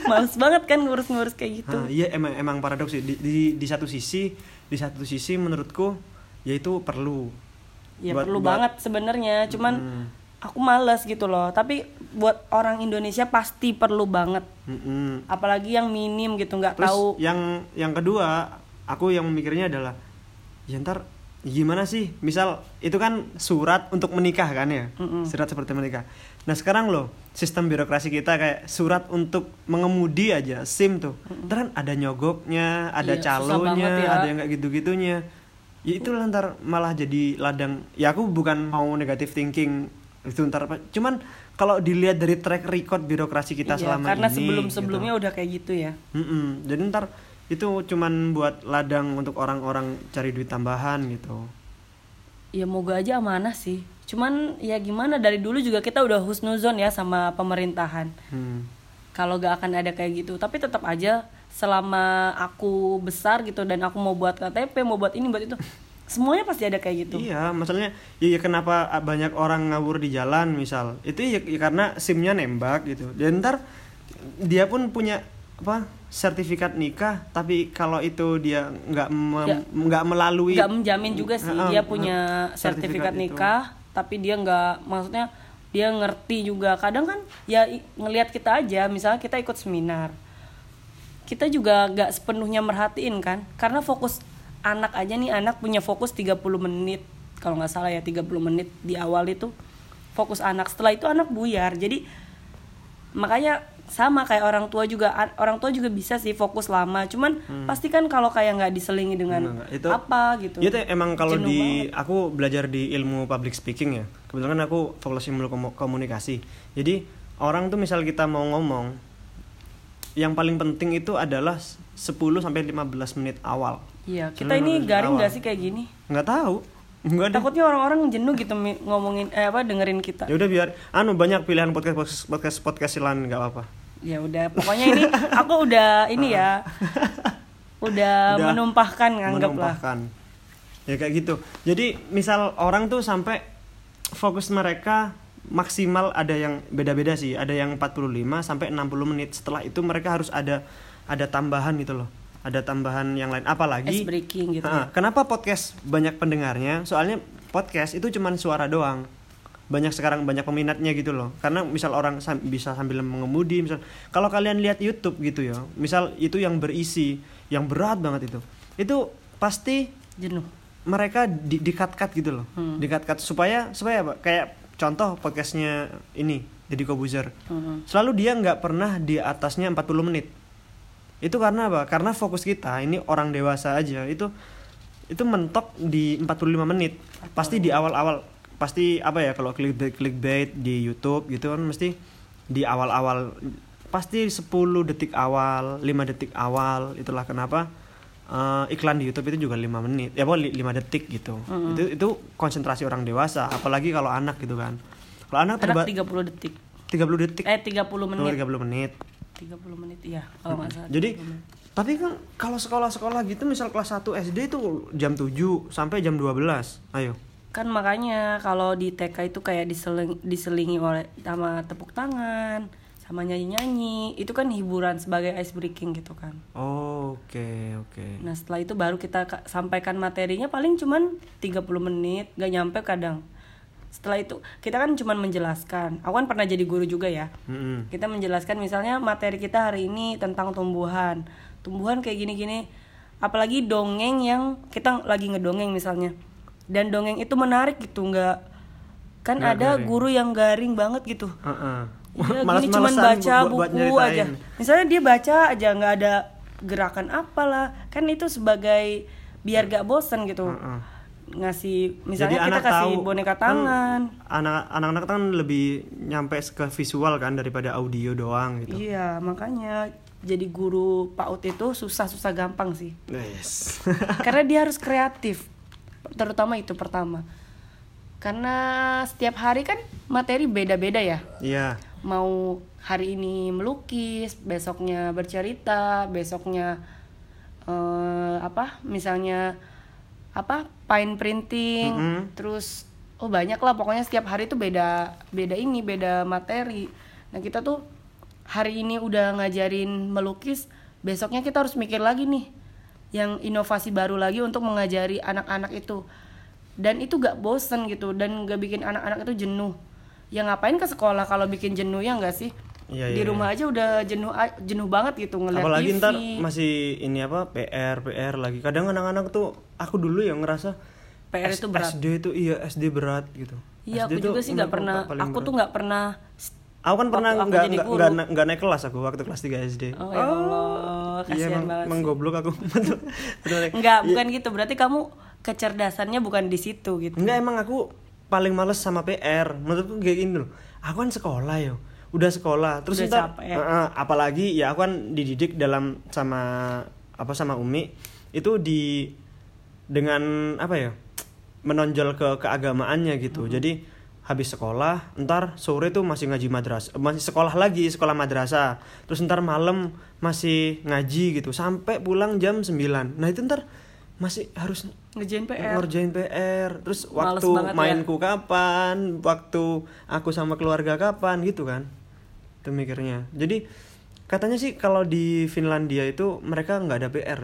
Males banget kan ngurus-ngurus kayak gitu. Ah, iya emang emang paradoks sih. Di, di di satu sisi di satu sisi menurutku yaitu perlu. Ya Buat- perlu buat- banget sebenarnya. Cuman Hmm. aku males gitu loh. Tapi buat orang Indonesia pasti perlu banget. Mm-mm. apalagi yang minim gitu nggak tahu. yang yang kedua, aku yang memikirnya adalah ya ntar gimana sih? Misal itu kan surat untuk menikah kan ya? Mm-mm. Surat seperti menikah. Nah, sekarang loh, sistem birokrasi kita kayak surat untuk mengemudi aja, SIM tuh. Kan ada nyogoknya, ada Iya, banget ya. ada yang kayak gitu-gitunya. Ya itu lah ntar malah jadi ladang. Ya aku bukan mau negatif thinking itu ntar apa. Cuman kalau dilihat dari track record birokrasi kita Iya, selama karena ini sebelum gitu. sebelumnya udah kayak gitu ya Mm-mm. Jadi ntar itu cuman buat ladang untuk orang-orang cari duit tambahan gitu. ya moga aja amanah sih cuman ya gimana dari dulu juga kita udah husnuzon ya sama pemerintahan Hmm. kalau gak akan ada kayak gitu tapi tetap aja selama aku besar gitu dan aku mau buat KTP mau buat ini buat itu semuanya pasti ada kayak gitu Iya, masalahnya ya, ya kenapa banyak orang ngawur di jalan misal. Itu ya, ya karena SIM-nya nembak gitu. Dan ntar dia pun punya apa sertifikat nikah tapi kalau itu dia nggak Ya. nggak melalui nggak menjamin juga sih Heeh, dia punya sertifikat, sertifikat itu. nikah tapi dia nggak maksudnya dia ngerti juga. Kadang kan ya ngelihat kita aja misalnya kita ikut seminar kita juga nggak sepenuhnya merhatiin kan? Karena fokus anak aja nih anak punya fokus 30 menit. Kalau nggak salah ya 30 menit di awal itu fokus anak. Setelah itu anak buyar. Jadi makanya sama kayak orang tua juga orang tua juga bisa sih fokus lama cuman pasti kan kalau kayak nggak diselingi dengan Enggak, itu- apa gitu Itu emang kalau di banget. aku belajar di ilmu public speaking ya. Kebetulan aku fokus ilmu komu- komunikasi. Jadi orang tuh misal kita mau ngomong yang paling penting itu adalah 10 sampai 15 menit awal. iya kita 10 ini garing nggak sih kayak gini Nggak tahu. Enggak takutnya orang-orang jenuh gitu ngomongin eh apa dengerin kita. Ya udah biar anu banyak pilihan podcast podcast podcast, podcast lain nggak apa-apa. ya udah pokoknya ini aku udah ini ya udah, Udah menumpahkan anggaplah menumpahkan. Ya kayak gitu. Jadi misal orang tuh sampai fokus mereka maksimal ada yang beda-beda sih. Ada yang 45 sampai 60 menit. Setelah itu mereka harus ada ada tambahan gitu loh ada tambahan yang lain. Ice apalagi breaking gitu Ah, kenapa podcast banyak pendengarnya? Soalnya podcast itu cuman suara doang. Banyak sekarang banyak peminatnya gitu loh. Karena misal orang sam- bisa sambil mengemudi misal kalau kalian lihat YouTube gitu ya misal itu yang berisi yang berat banget itu. Itu pasti jenuh. mereka di di cut cut gitu loh. Hmm. di cut cut supaya supaya apa? Kayak contoh podcastnya ini Deddy Kobuzer. Mhm. selalu dia nggak pernah di atasnya 40 menit itu karena apa? Karena fokus kita ini orang dewasa aja itu itu mentok di 45 menit. Pasti di awal-awal pasti apa ya kalau clickbait clickbait di YouTube gitu kan mesti di awal-awal pasti 10 detik awal 5 detik awal itulah kenapa eh, iklan di YouTube itu juga 5 menit ya pokoknya 5 detik gitu. Itu itu konsentrasi orang dewasa apalagi kalau anak gitu kan. Kalau anak terba anak 30 detik. 30 detik. Eh 30 Oh, menit. 30 menit 30 menit iya kalau nggak salah jadi 30 menit. tapi kan kalau sekolah-sekolah gitu misal kelas 1 SD itu jam 7 sampai jam 12 ayo. Kan makanya kalau di TK itu kayak diseling, diselingi oleh sama tepuk tangan sama nyanyi-nyanyi itu kan hiburan sebagai ice breaking gitu kan. Oke oke. Nah setelah itu baru kita ka- sampaikan materinya paling cuman 30 menit gak nyampe kadang setelah itu kita kan cuman menjelaskan. Aku kan pernah jadi guru juga ya. Mm-mm. kita menjelaskan misalnya materi kita hari ini tentang tumbuhan. Tumbuhan kayak gini-gini. Apalagi dongeng yang kita lagi ngedongeng misalnya. Dan dongeng itu menarik gitu nggak kan Nggak ada garing. guru yang garing banget gitu. Gini Males-malesan cuman baca buat- buat buku nyeritain. aja. Misalnya dia baca aja nggak ada gerakan apalah. Kan itu sebagai biar gak bosen gitu. Heeh. Ngasih misalnya Jadi kita anak kasih tahu, boneka kan tangan anak anak-anak kan lebih nyampe ke visual kan daripada audio doang gitu Iya, makanya jadi guru PAUD itu susah-susah gampang sih. yes Karena dia harus kreatif. Terutama itu pertama. Karena setiap hari kan materi beda-beda ya. iya Mau hari ini melukis, besoknya bercerita, besoknya eh, apa? Misalnya apa? Paint printing, Mm-mm. terus oh banyak lah pokoknya setiap hari tuh beda beda ini, beda materi. Nah, kita tuh hari ini udah ngajarin melukis, besoknya kita harus mikir lagi nih yang inovasi baru lagi untuk mengajari anak-anak itu. Dan itu gak bosen gitu dan gak bikin anak-anak itu jenuh. Ya ngapain ke sekolah kalau bikin jenuh ya nggak sih? Iya, Di iya, rumah aja udah jenuh jenuh banget gitu ngeliat apalagi TV. ntar masih ini apa PR PR lagi kadang anak-anak tuh aku dulu yang ngerasa PR S- itu berat. SD itu iya SD berat gitu Iya, aku juga sih nggak pernah. Aku berat. tuh nggak pernah. Aku kan pernah nggak nggak nggak nggak naik kelas aku waktu kelas 3 SD. Oh ya Allah, iya kasihan banget. emang sih. goblok aku. Enggak, Iya. bukan gitu. Berarti kamu kecerdasannya bukan di situ gitu. Enggak emang aku paling males sama PR. Menurutku kayak gini loh. Aku kan sekolah yo. Udah sekolah. Terus Udah ntar, capek. eh, eh, apalagi ya aku kan dididik dalam sama apa sama Umi itu di dengan apa ya? menonjol ke keagamaannya gitu. Hmm. Jadi habis sekolah, ntar sore tuh masih ngaji madrasah, masih sekolah lagi, sekolah madrasah. Terus ntar malam masih ngaji gitu sampai pulang jam 9. Nah, itu ntar masih harus ngerjain PR ngerjain PR terus Males waktu ya. mainku kapan waktu aku sama keluarga kapan gitu kan itu mikirnya. Jadi katanya sih kalau di Finlandia itu mereka nggak ada PR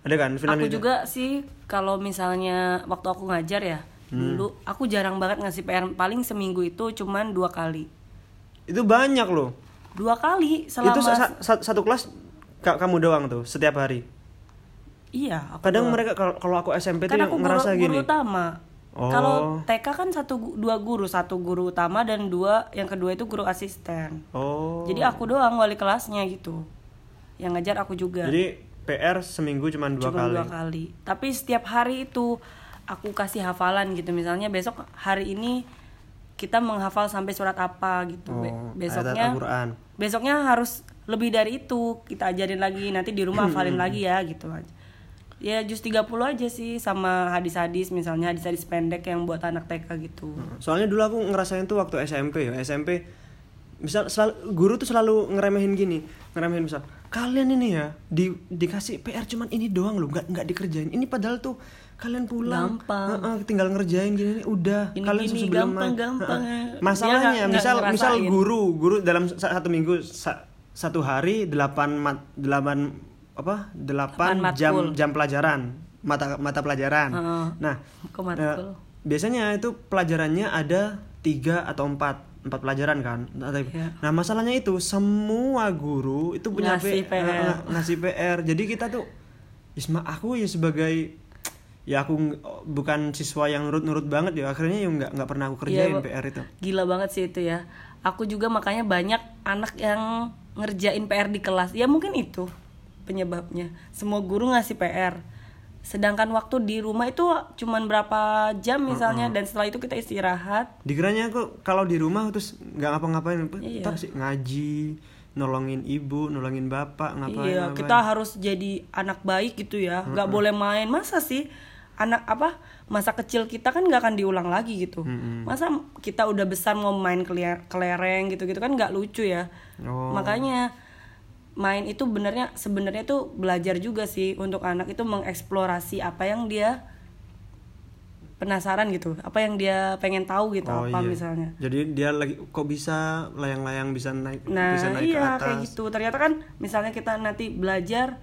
ada kan Finlandia aku juga sih kalau misalnya waktu aku ngajar ya Hmm. dulu aku jarang banget ngasih PR paling seminggu itu cuman dua kali. Itu banyak loh. Dua kali selama itu sa- sa- satu kelas ka- kamu doang tuh setiap hari? Iya aku kadang doang. mereka kalau aku SMP tuh kan yang aku guru, ngerasa guru gini. utama Oh. kalau TK kan satu dua guru satu guru utama dan dua yang kedua itu guru asisten. Oh. Jadi aku doang wali kelasnya gitu yang ngajar aku juga. Jadi PR seminggu cuma dua cuma kali dua kali. tapi setiap hari itu aku kasih hafalan gitu. Misalnya besok hari ini kita menghafal sampai surat apa gitu. Oh, besoknya besoknya harus lebih dari itu. Kita ajarin lagi nanti di rumah hafalin lagi ya gitu aja ya jus 30 aja sih sama hadis-hadis misalnya hadis-hadis pendek yang buat anak TK gitu Soalnya dulu aku ngerasain tuh waktu SMP ya, SMP misal selalu, guru tuh selalu ngeremehin gini, ngeremehin misal kalian ini ya di dikasih PR cuman ini doang loh, nggak nggak dikerjain. Ini padahal tuh kalian pulang, Gampang. tinggal ngerjain gini, udah Ini kalian gini, sebelum gampang, main. gampang. Masalahnya nggak misal misal ngerasain. guru guru dalam sa- satu minggu sa- satu hari delapan mat delapan apa delapan jam jam pelajaran mata mata pelajaran. Heeh. Nah Kok Nah, matkul? biasanya itu pelajarannya ada tiga atau empat empat pelajaran kan nah, Iya. nah masalahnya itu semua guru itu punya Ngasih P- PR. eh, ngasih PR jadi kita tuh Isma aku ya sebagai ya aku bukan siswa yang nurut-nurut banget ya akhirnya ya nggak nggak pernah aku kerjain Iya, Bu. PR itu Gila banget sih itu ya. Aku juga makanya banyak anak yang ngerjain PR di kelas. Ya mungkin itu penyebabnya. Semua guru ngasih PR. Sedangkan waktu di rumah itu cuman berapa jam misalnya dan setelah itu kita istirahat. dikiranya aku kalau di rumah terus nggak ngapa-ngapain Iya. sih ngaji nolongin ibu nolongin bapak ngapain iya, ngapain. kita harus jadi anak baik gitu ya. nggak boleh main. Masa sih anak apa masa kecil kita kan nggak akan diulang lagi gitu. Masa kita udah besar mau main kelereng gitu-gitu kan nggak lucu ya. Oh. Makanya main itu benernya sebenarnya tuh belajar juga sih untuk anak itu mengeksplorasi apa yang dia penasaran gitu, apa yang dia pengen tahu gitu Oh, apa iya. misalnya. Jadi dia lagi kok bisa layang-layang bisa naik Nah, bisa naik iya ke atas. kayak gitu. Ternyata kan misalnya kita nanti belajar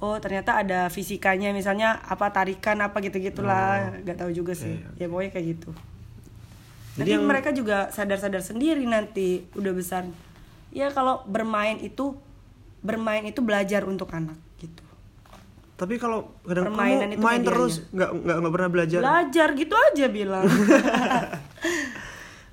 oh ternyata ada fisikanya misalnya apa tarikan apa gitu-gitulah. nggak tahu juga sih. Ya pokoknya kayak gitu. Jadi Jadi yang- mereka juga sadar-sadar sendiri nanti udah besar. Ya kalau bermain itu bermain itu belajar untuk anak gitu. Tapi kalau kadang Permainan kamu itu main medianya. terus nggak nggak nggak pernah belajar. Belajar gitu aja bilang.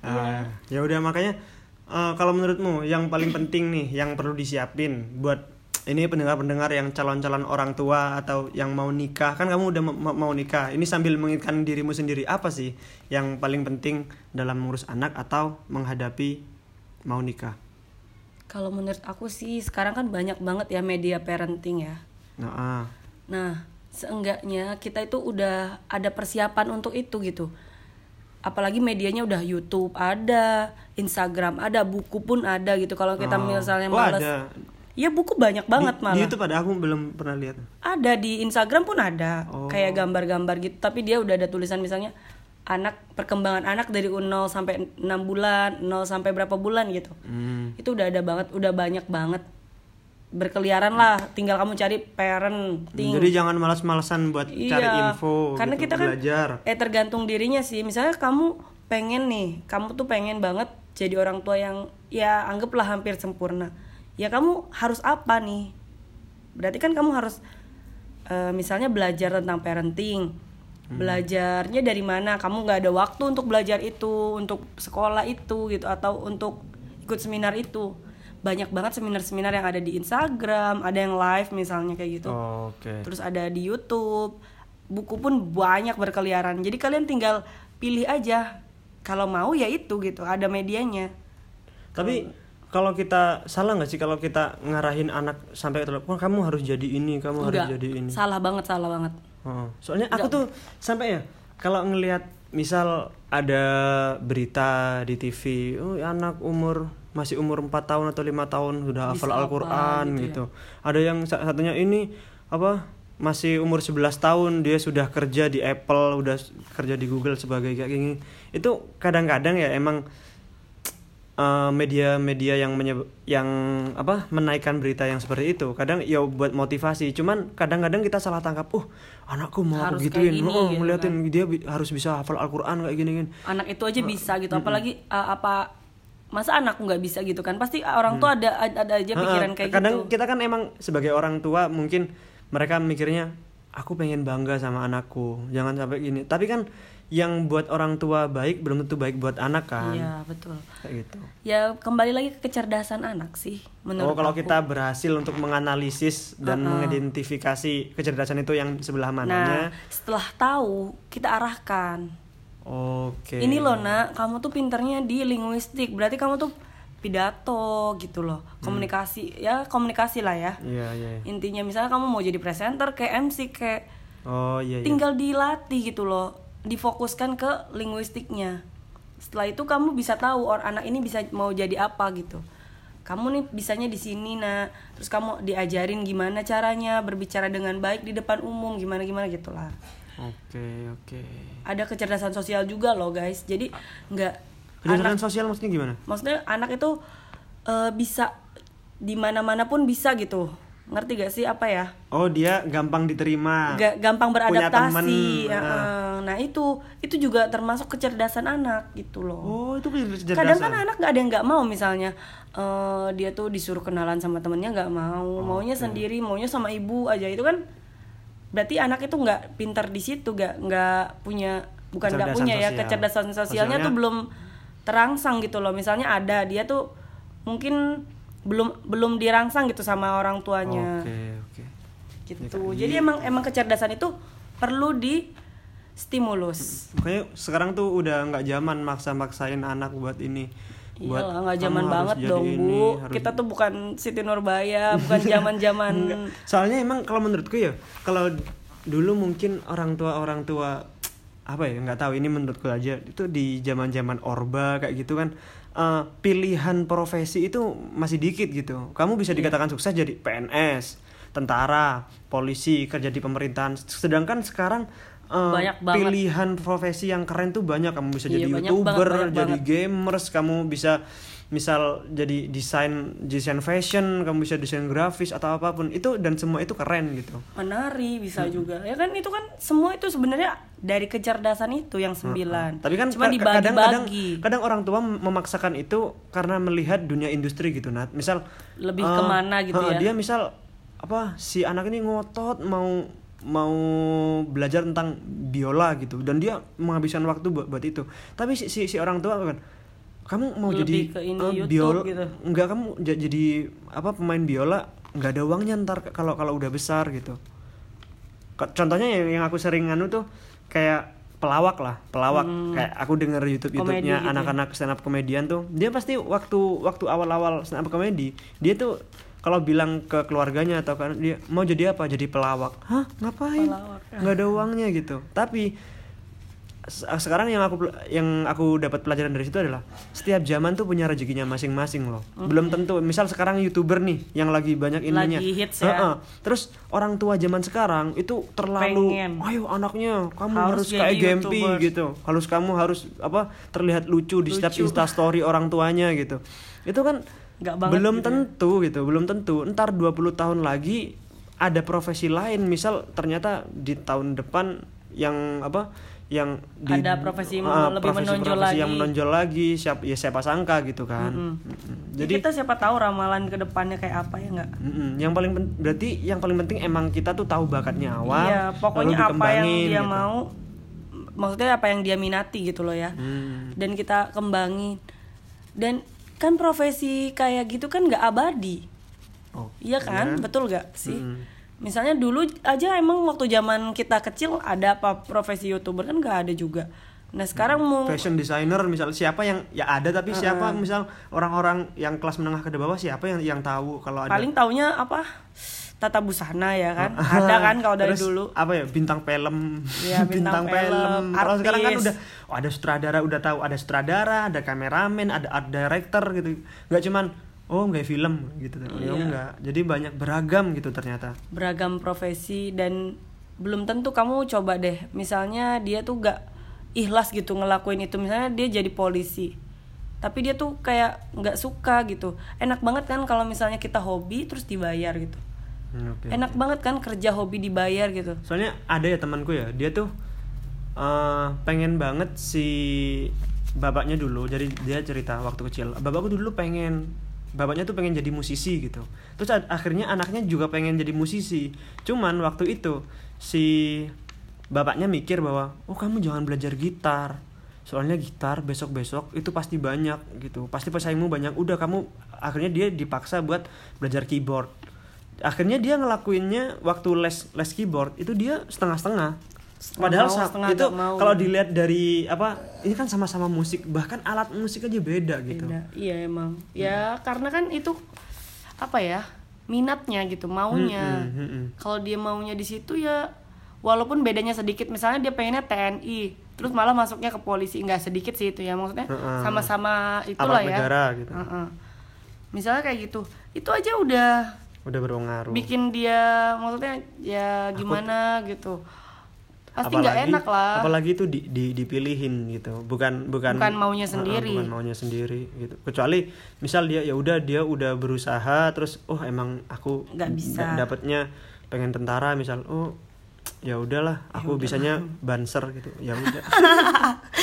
Ah, ya udah makanya eh, kalau menurutmu yang paling penting nih yang perlu disiapin buat ini pendengar-pendengar yang calon-calon orang tua atau yang mau nikah kan kamu udah ma- mau nikah ini sambil mengingatkan dirimu sendiri apa sih yang paling penting dalam mengurus anak atau menghadapi mau nikah kalau menurut aku sih sekarang kan banyak banget ya media parenting ya. nah ah. Nah, seenggaknya kita itu udah ada persiapan untuk itu gitu. Apalagi medianya udah YouTube ada, Instagram ada, buku pun ada gitu. Kalau kita Oh. misalnya Oh, males, ada. ya buku banyak banget di, malah. di YouTube ada aku belum pernah lihat Ada di Instagram pun ada, Oh. kayak gambar-gambar gitu. Tapi dia udah ada tulisan misalnya anak perkembangan anak dari 0 sampai 6 bulan, 0 sampai berapa bulan gitu. Hmm. Itu udah ada banget, udah banyak banget. Berkeliaran lah, tinggal kamu cari parenting. jadi jangan malas-malasan buat cari info karena gitu, kita kan belajar eh tergantung dirinya sih misalnya kamu pengen nih kamu tuh pengen banget jadi orang tua yang ya anggaplah hampir sempurna ya kamu harus apa nih berarti kan kamu harus eh, misalnya belajar tentang parenting belajarnya dari mana? Kamu nggak ada waktu untuk belajar itu untuk sekolah itu gitu atau untuk ikut seminar itu. Banyak banget seminar-seminar yang ada di Instagram ada yang live misalnya kayak gitu. Oke. Terus ada di YouTube. Buku pun banyak berkeliaran. Jadi kalian tinggal pilih aja. Kalau mau ya itu gitu ada medianya. Tapi kalau kita salah nggak sih kalau kita ngarahin anak sampai Wah, kamu harus jadi ini, kamu harus Enggak, jadi ini. salah banget salah banget Oh, Soalnya aku tuh sampai ya kalau ngelihat misal ada berita di TV, oh anak umur masih umur 4 tahun atau lima tahun sudah hafal Al-Qur'an gitu ya. gitu. Ada yang sa- satunya ini apa masih umur 11 tahun dia sudah kerja di Apple, udah kerja di Google sebagai kayak gini. Itu kadang-kadang ya emang eh, media-media yang menyeb- yang apa menaikkan berita yang seperti itu. Kadang ya buat motivasi. Cuman kadang-kadang kita salah tangkap uh anakku mau Harus aku gituin. gini oh, gitu ngeliatin dia bi- harus bisa hafal Al-Quran kayak gini kan. Anak itu aja bisa gitu. Apalagi uh, apa masa anakku nggak bisa gitu kan? Pasti orang tua ada ada aja pikiran Heeh, kayak kadang gitu. kita kan emang sebagai orang tua mungkin mereka mikirnya aku pengen bangga sama anakku. Jangan sampai gini. Tapi kan yang buat orang tua baik belum tentu baik buat anak kan? Iya betul. Kayak gitu. Ya kembali lagi ke kecerdasan anak sih menurut oh kalau aku. kita berhasil untuk menganalisis dan mengidentifikasi kecerdasan itu yang sebelah nah mananya setelah tahu kita arahkan. Oke. Ini loh nak kamu tuh pinternya di linguistik. Berarti kamu tuh pidato gitu loh. Komunikasi ya komunikasi lah ya. Iya iya iya. intinya misalnya kamu mau jadi presenter kayak MC kayak oh iya iya. tinggal dilatih gitu loh difokuskan ke linguistiknya. Setelah itu kamu bisa tahu orang anak ini bisa mau jadi apa gitu. Kamu nih bisanya di sini nak. Terus kamu diajarin gimana caranya berbicara dengan baik di depan umum gimana gimana gitulah. Oke oke. Ada kecerdasan sosial juga loh guys. Jadi nggak kecerdasan sosial maksudnya gimana? Maksudnya anak itu eh, bisa di mana mana pun bisa gitu ngerti gak sih apa ya? Oh dia gampang diterima. Ga- gampang Punya temen, beradaptasi. Ya, nah. nah itu itu juga termasuk kecerdasan anak gitu loh. Oh itu kecerdasan. Kadang kan anak nggak ada yang nggak mau misalnya eh, dia tuh disuruh kenalan sama temennya nggak mau. Maunya sendiri maunya sama ibu aja. Itu kan berarti anak itu nggak pintar di situ nggak nggak punya bukan nggak punya ya sosial. kecerdasan sosialnya Sosialnya- tuh belum terangsang gitu loh. Misalnya ada dia tuh mungkin belum belum dirangsang gitu sama orang tuanya. Oke oke. Gitu. Jadi emang emang kecerdasan itu perlu di stimulus. Makanya sekarang tuh udah nggak zaman maksa-maksain anak buat ini. Buat Iyalah nggak zaman banget dong ini, bu. harus- kita tuh bukan Siti Nurbaya bukan zaman zaman Soalnya emang kalau menurutku ya, kalau dulu mungkin orang tua orang tua apa ya nggak tahu ini menurutku aja itu di zaman zaman orba kayak gitu kan eh, pilihan profesi itu masih dikit gitu. Kamu bisa Iya. dikatakan sukses jadi PNS tentara polisi kerja di pemerintahan. Sedangkan sekarang eh, Banyak banget. pilihan profesi yang keren tuh banyak. Kamu bisa Iya, jadi banyak youtuber banget, banyak jadi banget. gamers kamu bisa misal jadi desain desain fashion kamu bisa desain grafis atau apa pun. Itu dan semua itu keren gitu. Menari bisa juga. Ya kan itu kan semua itu sebenarnya dari kecerdasan itu yang sembilan. Tapi kan cuma ka- kadang, kadang kadang orang tua memaksakan itu karena melihat dunia industri gitu Nat. Misal Lebih eh, ke mana gitu eh, ya. dia misal apa si anak ini ngotot mau mau belajar tentang biola gitu dan dia menghabiskan waktu buat, buat itu. Tapi si, si si orang tua kan kamu mau Lebih jadi ke ini eh, YouTube biola gitu. enggak kamu ja- jadi apa pemain biola nggak ada uangnya ntar kalau kalau udah besar gitu. Contohnya yang, yang aku sering anu tuh kayak pelawak lah pelawak kayak aku denger YouTube Hmm. YouTube-nya gitu ya. anak-anak stand up komedian tuh dia pasti waktu waktu awal-awal stand up komedi dia tuh kalau bilang ke keluarganya atau kan dia mau jadi apa jadi pelawak hah ngapain Pelawak, ya. nggak ada uangnya gitu tapi sekarang yang aku yang aku dapat pelajaran dari situ adalah setiap zaman tuh punya rezekinya masing-masing loh belum tentu misal sekarang youtuber nih yang lagi banyak ininya Lagi hits ya. Heeh. terus orang tua zaman sekarang itu terlalu Pengen. ayo anaknya kamu Harus harus, kayak Gempi YouTuber." gitu harus kamu harus apa terlihat lucu di setiap Lucu. insta story orang tuanya gitu itu kan Nggak belum gitu ya. tentu gitu belum tentu ntar 20 tahun lagi ada profesi lain misal ternyata di tahun depan yang apa yang di, Ada profesi yang Ah, lebih menonjol profesi yang lagi. menonjol lagi siapa ya siapa sangka gitu kan Mm-mm. jadi jadi kita siapa tahu ramalan ke depannya kayak apa ya nggak mm-mm. yang paling berarti yang paling penting emang kita tuh tahu bakatnya awal iya lalu pokoknya apa yang dia gitu. mau maksudnya apa yang dia minati gitu loh ya Hmm. dan kita kembangin dan kan profesi kayak gitu kan nggak abadi Oh, iya kan betul gak sih Mm. Misalnya dulu aja emang waktu zaman kita kecil ada apa profesi youtuber kan nggak ada juga. Nah sekarang mau fashion designer misal siapa yang ya ada tapi siapa misal orang-orang yang kelas menengah ke bawah siapa yang yang tahu kalau ada paling taunya apa? Tata busana ya kan? Ada kan kalau dari Terus, dulu. apa ya? Bintang film. Iya, bintang film, kalau sekarang kan udah oh, ada sutradara udah tahu ada sutradara ada kameramen ada art director gitu. Nggak cuman oh nggak film gitu. Oh ya Iya. enggak jadi banyak beragam gitu ternyata. Beragam profesi dan belum tentu kamu coba deh. Misalnya dia tuh gak ikhlas gitu ngelakuin itu. Misalnya dia jadi polisi tapi dia tuh kayak nggak suka gitu. Enak banget kan kalau misalnya kita hobi terus dibayar gitu. Hmm, oke. enak banget kan kerja hobi dibayar gitu. Soalnya ada ya temanku ya dia tuh eh, pengen banget si bapaknya dulu. Jadi dia cerita waktu kecil bapakku dulu pengen bapaknya tuh pengen jadi musisi gitu. Terus akhirnya anaknya juga pengen jadi musisi. Cuman waktu itu si bapaknya mikir bahwa oh kamu jangan belajar gitar. Soalnya gitar besok besok itu pasti banyak gitu. Pasti pesaingmu banyak. Udah kamu akhirnya dia dipaksa buat belajar keyboard. Akhirnya dia ngelakuinnya waktu les les keyboard itu dia setengah-setengah. Setengah padahal mau, sa- setengah itu mau. kalau dilihat dari apa ini kan sama-sama musik bahkan alat musik aja beda gitu. Beda. iya emang. Ya karena kan itu apa ya minatnya gitu maunya. Mm-mm, mm-mm. kalau dia maunya di situ ya walaupun bedanya sedikit misalnya dia pengennya TNI terus malah masuknya ke polisi nggak sedikit sih itu ya maksudnya sama-sama itulah Aparat ya. negara gitu. Heeh. misalnya kayak gitu. Itu aja udah udah berpengaruh. bikin dia maksudnya ya gimana gitu pasti nggak enak lah. apalagi itu di, di- dipilihin gitu. Bukan bukan Bukan maunya sendiri. bukan maunya sendiri gitu. Kecuali misal dia ya udah dia udah berusaha terus oh emang aku Nggak bisa. da- dapetnya pengen tentara misal oh ya udahlah aku bisanya banser gitu. Ya udah.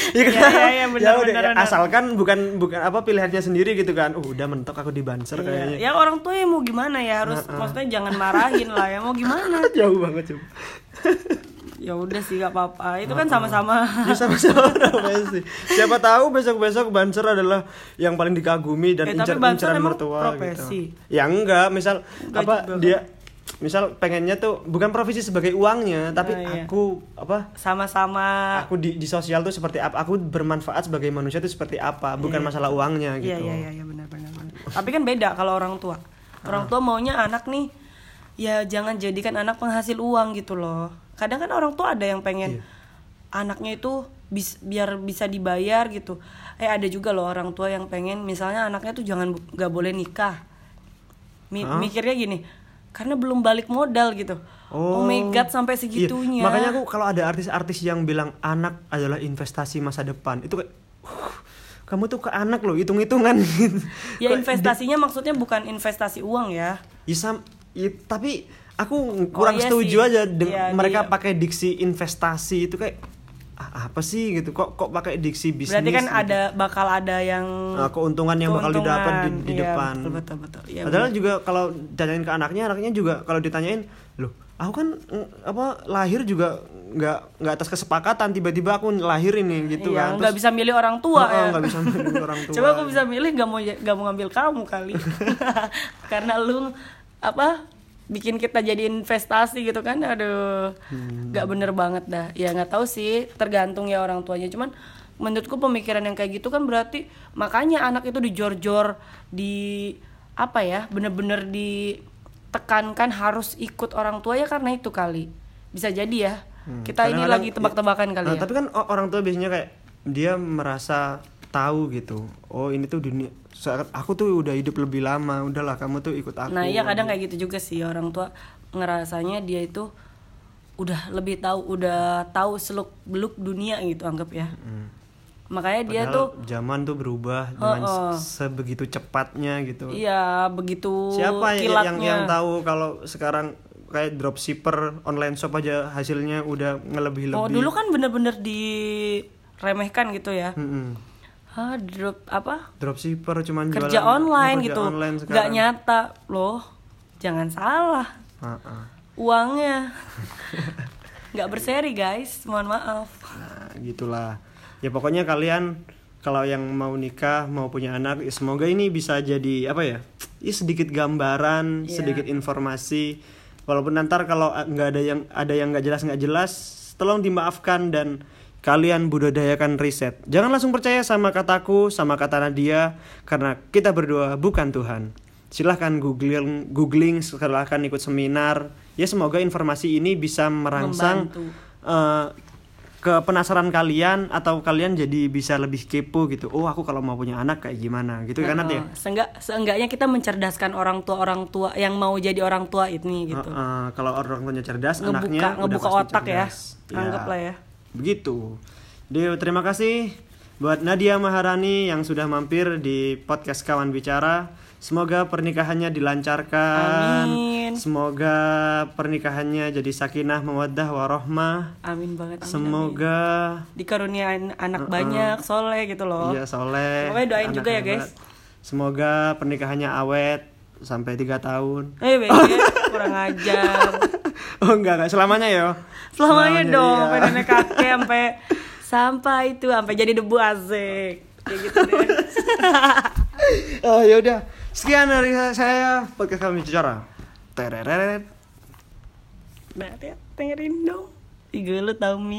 Ya, Ya, ya, ya, benar, ya udah benar, ya, benar. asalkan bukan bukan apa pilihannya sendiri gitu kan. Oh udah mentok aku di banser Iya. kayaknya. ya orang tua ya mau gimana ya? Harus maksudnya jangan marahin lah ya mau gimana? Jauh banget coba ya udah sih gak apa-apa. Itu kan sama-sama. Ya sama-sama. Profesi siapa tahu besok-besok banser adalah yang paling dikagumi dan Eh, tapi incer inceran mertua profesi. gitu ya enggak. Misal apa juga, kan? dia misal pengennya tuh bukan profesi sebagai uangnya tapi Nah, iya. aku apa sama-sama. aku di, di sosial tuh seperti apa aku bermanfaat sebagai manusia tuh seperti apa bukan masalah uangnya iya gitu. iya iya iya, benar benar benar. tapi kan beda kalau orang tua. Orang tua maunya anak nih ya jangan jadikan anak penghasil uang gitu loh kadang kan orang tua ada yang pengen Iya. anaknya itu bis, biar bisa dibayar gitu eh ada juga loh orang tua yang pengen misalnya anaknya tuh jangan nggak boleh nikah Mi- Hah? mikirnya gini karena belum balik modal gitu oh, my god sampai Iya, segitunya makanya aku kalau ada artis-artis yang bilang anak adalah investasi masa depan itu kayak "Uh, kamu tuh ke anak loh hitung-hitungan gitu. ya investasinya maksudnya bukan investasi uang ya Ya, sam- ya, tapi aku kurang iya setuju sih. aja Iya, mereka dia- pakai diksi investasi itu kayak "Ah, apa sih gitu kok kok pakai diksi bisnis berarti kan gitu. ada bakal ada yang Nah, keuntungan yang bakal keuntungan. didapat di, di Iya, depan betul betul betul Iya, padahal juga kalau ditanyain ke anaknya anaknya juga kalau ditanyain loh aku kan mm, apa lahir juga nggak nggak atas kesepakatan tiba-tiba aku lahir ini gitu Iya, kan nggak bisa milih orang tua Heeh, ya. nggak bisa milih orang tua. Coba aku bisa milih nggak mau nggak mau ngambil kamu kali. Karena lu apa bikin kita jadi investasi gitu kan aduh Hmm. nggak bener banget dah. Ya nggak tahu sih tergantung ya orang tuanya. Cuman menurutku pemikiran yang kayak gitu kan berarti makanya anak itu dijor-jor di apa ya bener-bener ditekankan harus ikut orang tua ya karena itu kali. Bisa jadi ya. Kita ini Hmm. Lagi tebak-tebakan kali Nah, ya. tapi kan orang tua biasanya kayak dia merasa tahu gitu oh ini tuh dunia saat aku tuh udah hidup lebih lama udahlah kamu tuh ikut aku Nah iya kadang kayak gitu juga sih orang tua ngerasanya dia itu udah lebih tahu udah tahu seluk beluk dunia gitu anggap ya. Makanya dia Padahal tuh zaman tuh berubah dengan Heeh. se- sebegitu cepatnya gitu iya begitu siapa ya yang kilatnya. yang tahu kalau sekarang kayak dropshipper online shop aja hasilnya udah ngelebih-lebih Oh dulu kan bener-bener diremehkan gitu ya. Mm-mm. Hah drop apa dropshipper cuman kerja jualan- online kerja gitu online nggak sekarang. nyata loh jangan salah Heeh. uangnya nggak berseri guys mohon maaf Nah, gitulah. Ya pokoknya kalian kalau yang mau nikah, mau punya anak, ya semoga ini bisa jadi apa ya? Ya sedikit gambaran, Iya. sedikit informasi. Walaupun nanti kalau nggak ada yang ada yang nggak jelas nggak jelas, tolong dimaafkan dan kalian budayakan riset. Jangan langsung percaya sama kataku, sama kata Nadia, karena kita berdua bukan Tuhan. Silahkan googling, googling, silahkan ikut seminar. Ya semoga informasi ini bisa merangsang Membantu. eh, ke penasaran kalian atau kalian jadi bisa lebih kepo gitu. Oh, aku kalau mau punya anak kayak gimana gitu kan Nat, ya? Seenggak, seenggaknya kita mencerdaskan orang tua orang tua yang mau jadi orang tua ini gitu. Heeh, kalau orang tuanya cerdas, Ngebuka- anaknya udah ngebuka pasti otak ya. cerdas. Anggaplah ya. Begitu. Jadi terima kasih buat Nadia Maharani yang sudah mampir di podcast Kawan Bicara. Semoga pernikahannya dilancarkan. Amin. Semoga pernikahannya jadi sakinah, mawaddah, warohmah. Amin banget. Amin, Semoga amin. dikaruniain anak banyak, soleh gitu loh. iya soleh. Pokoknya doain juga ya, guys. Semoga pernikahannya awet sampai tiga tahun. Eh, bege, kurang ajar. oh enggak enggak selamanya ya. Selamanya dong, iya. nenek kakek sampai sampai itu sampai jadi debu asik. Kayak gitu deh. Oh ya udah. Sekian dari saya podcast kami bicara. Tereret. Dengerin dong. Tiga lu tau Mi.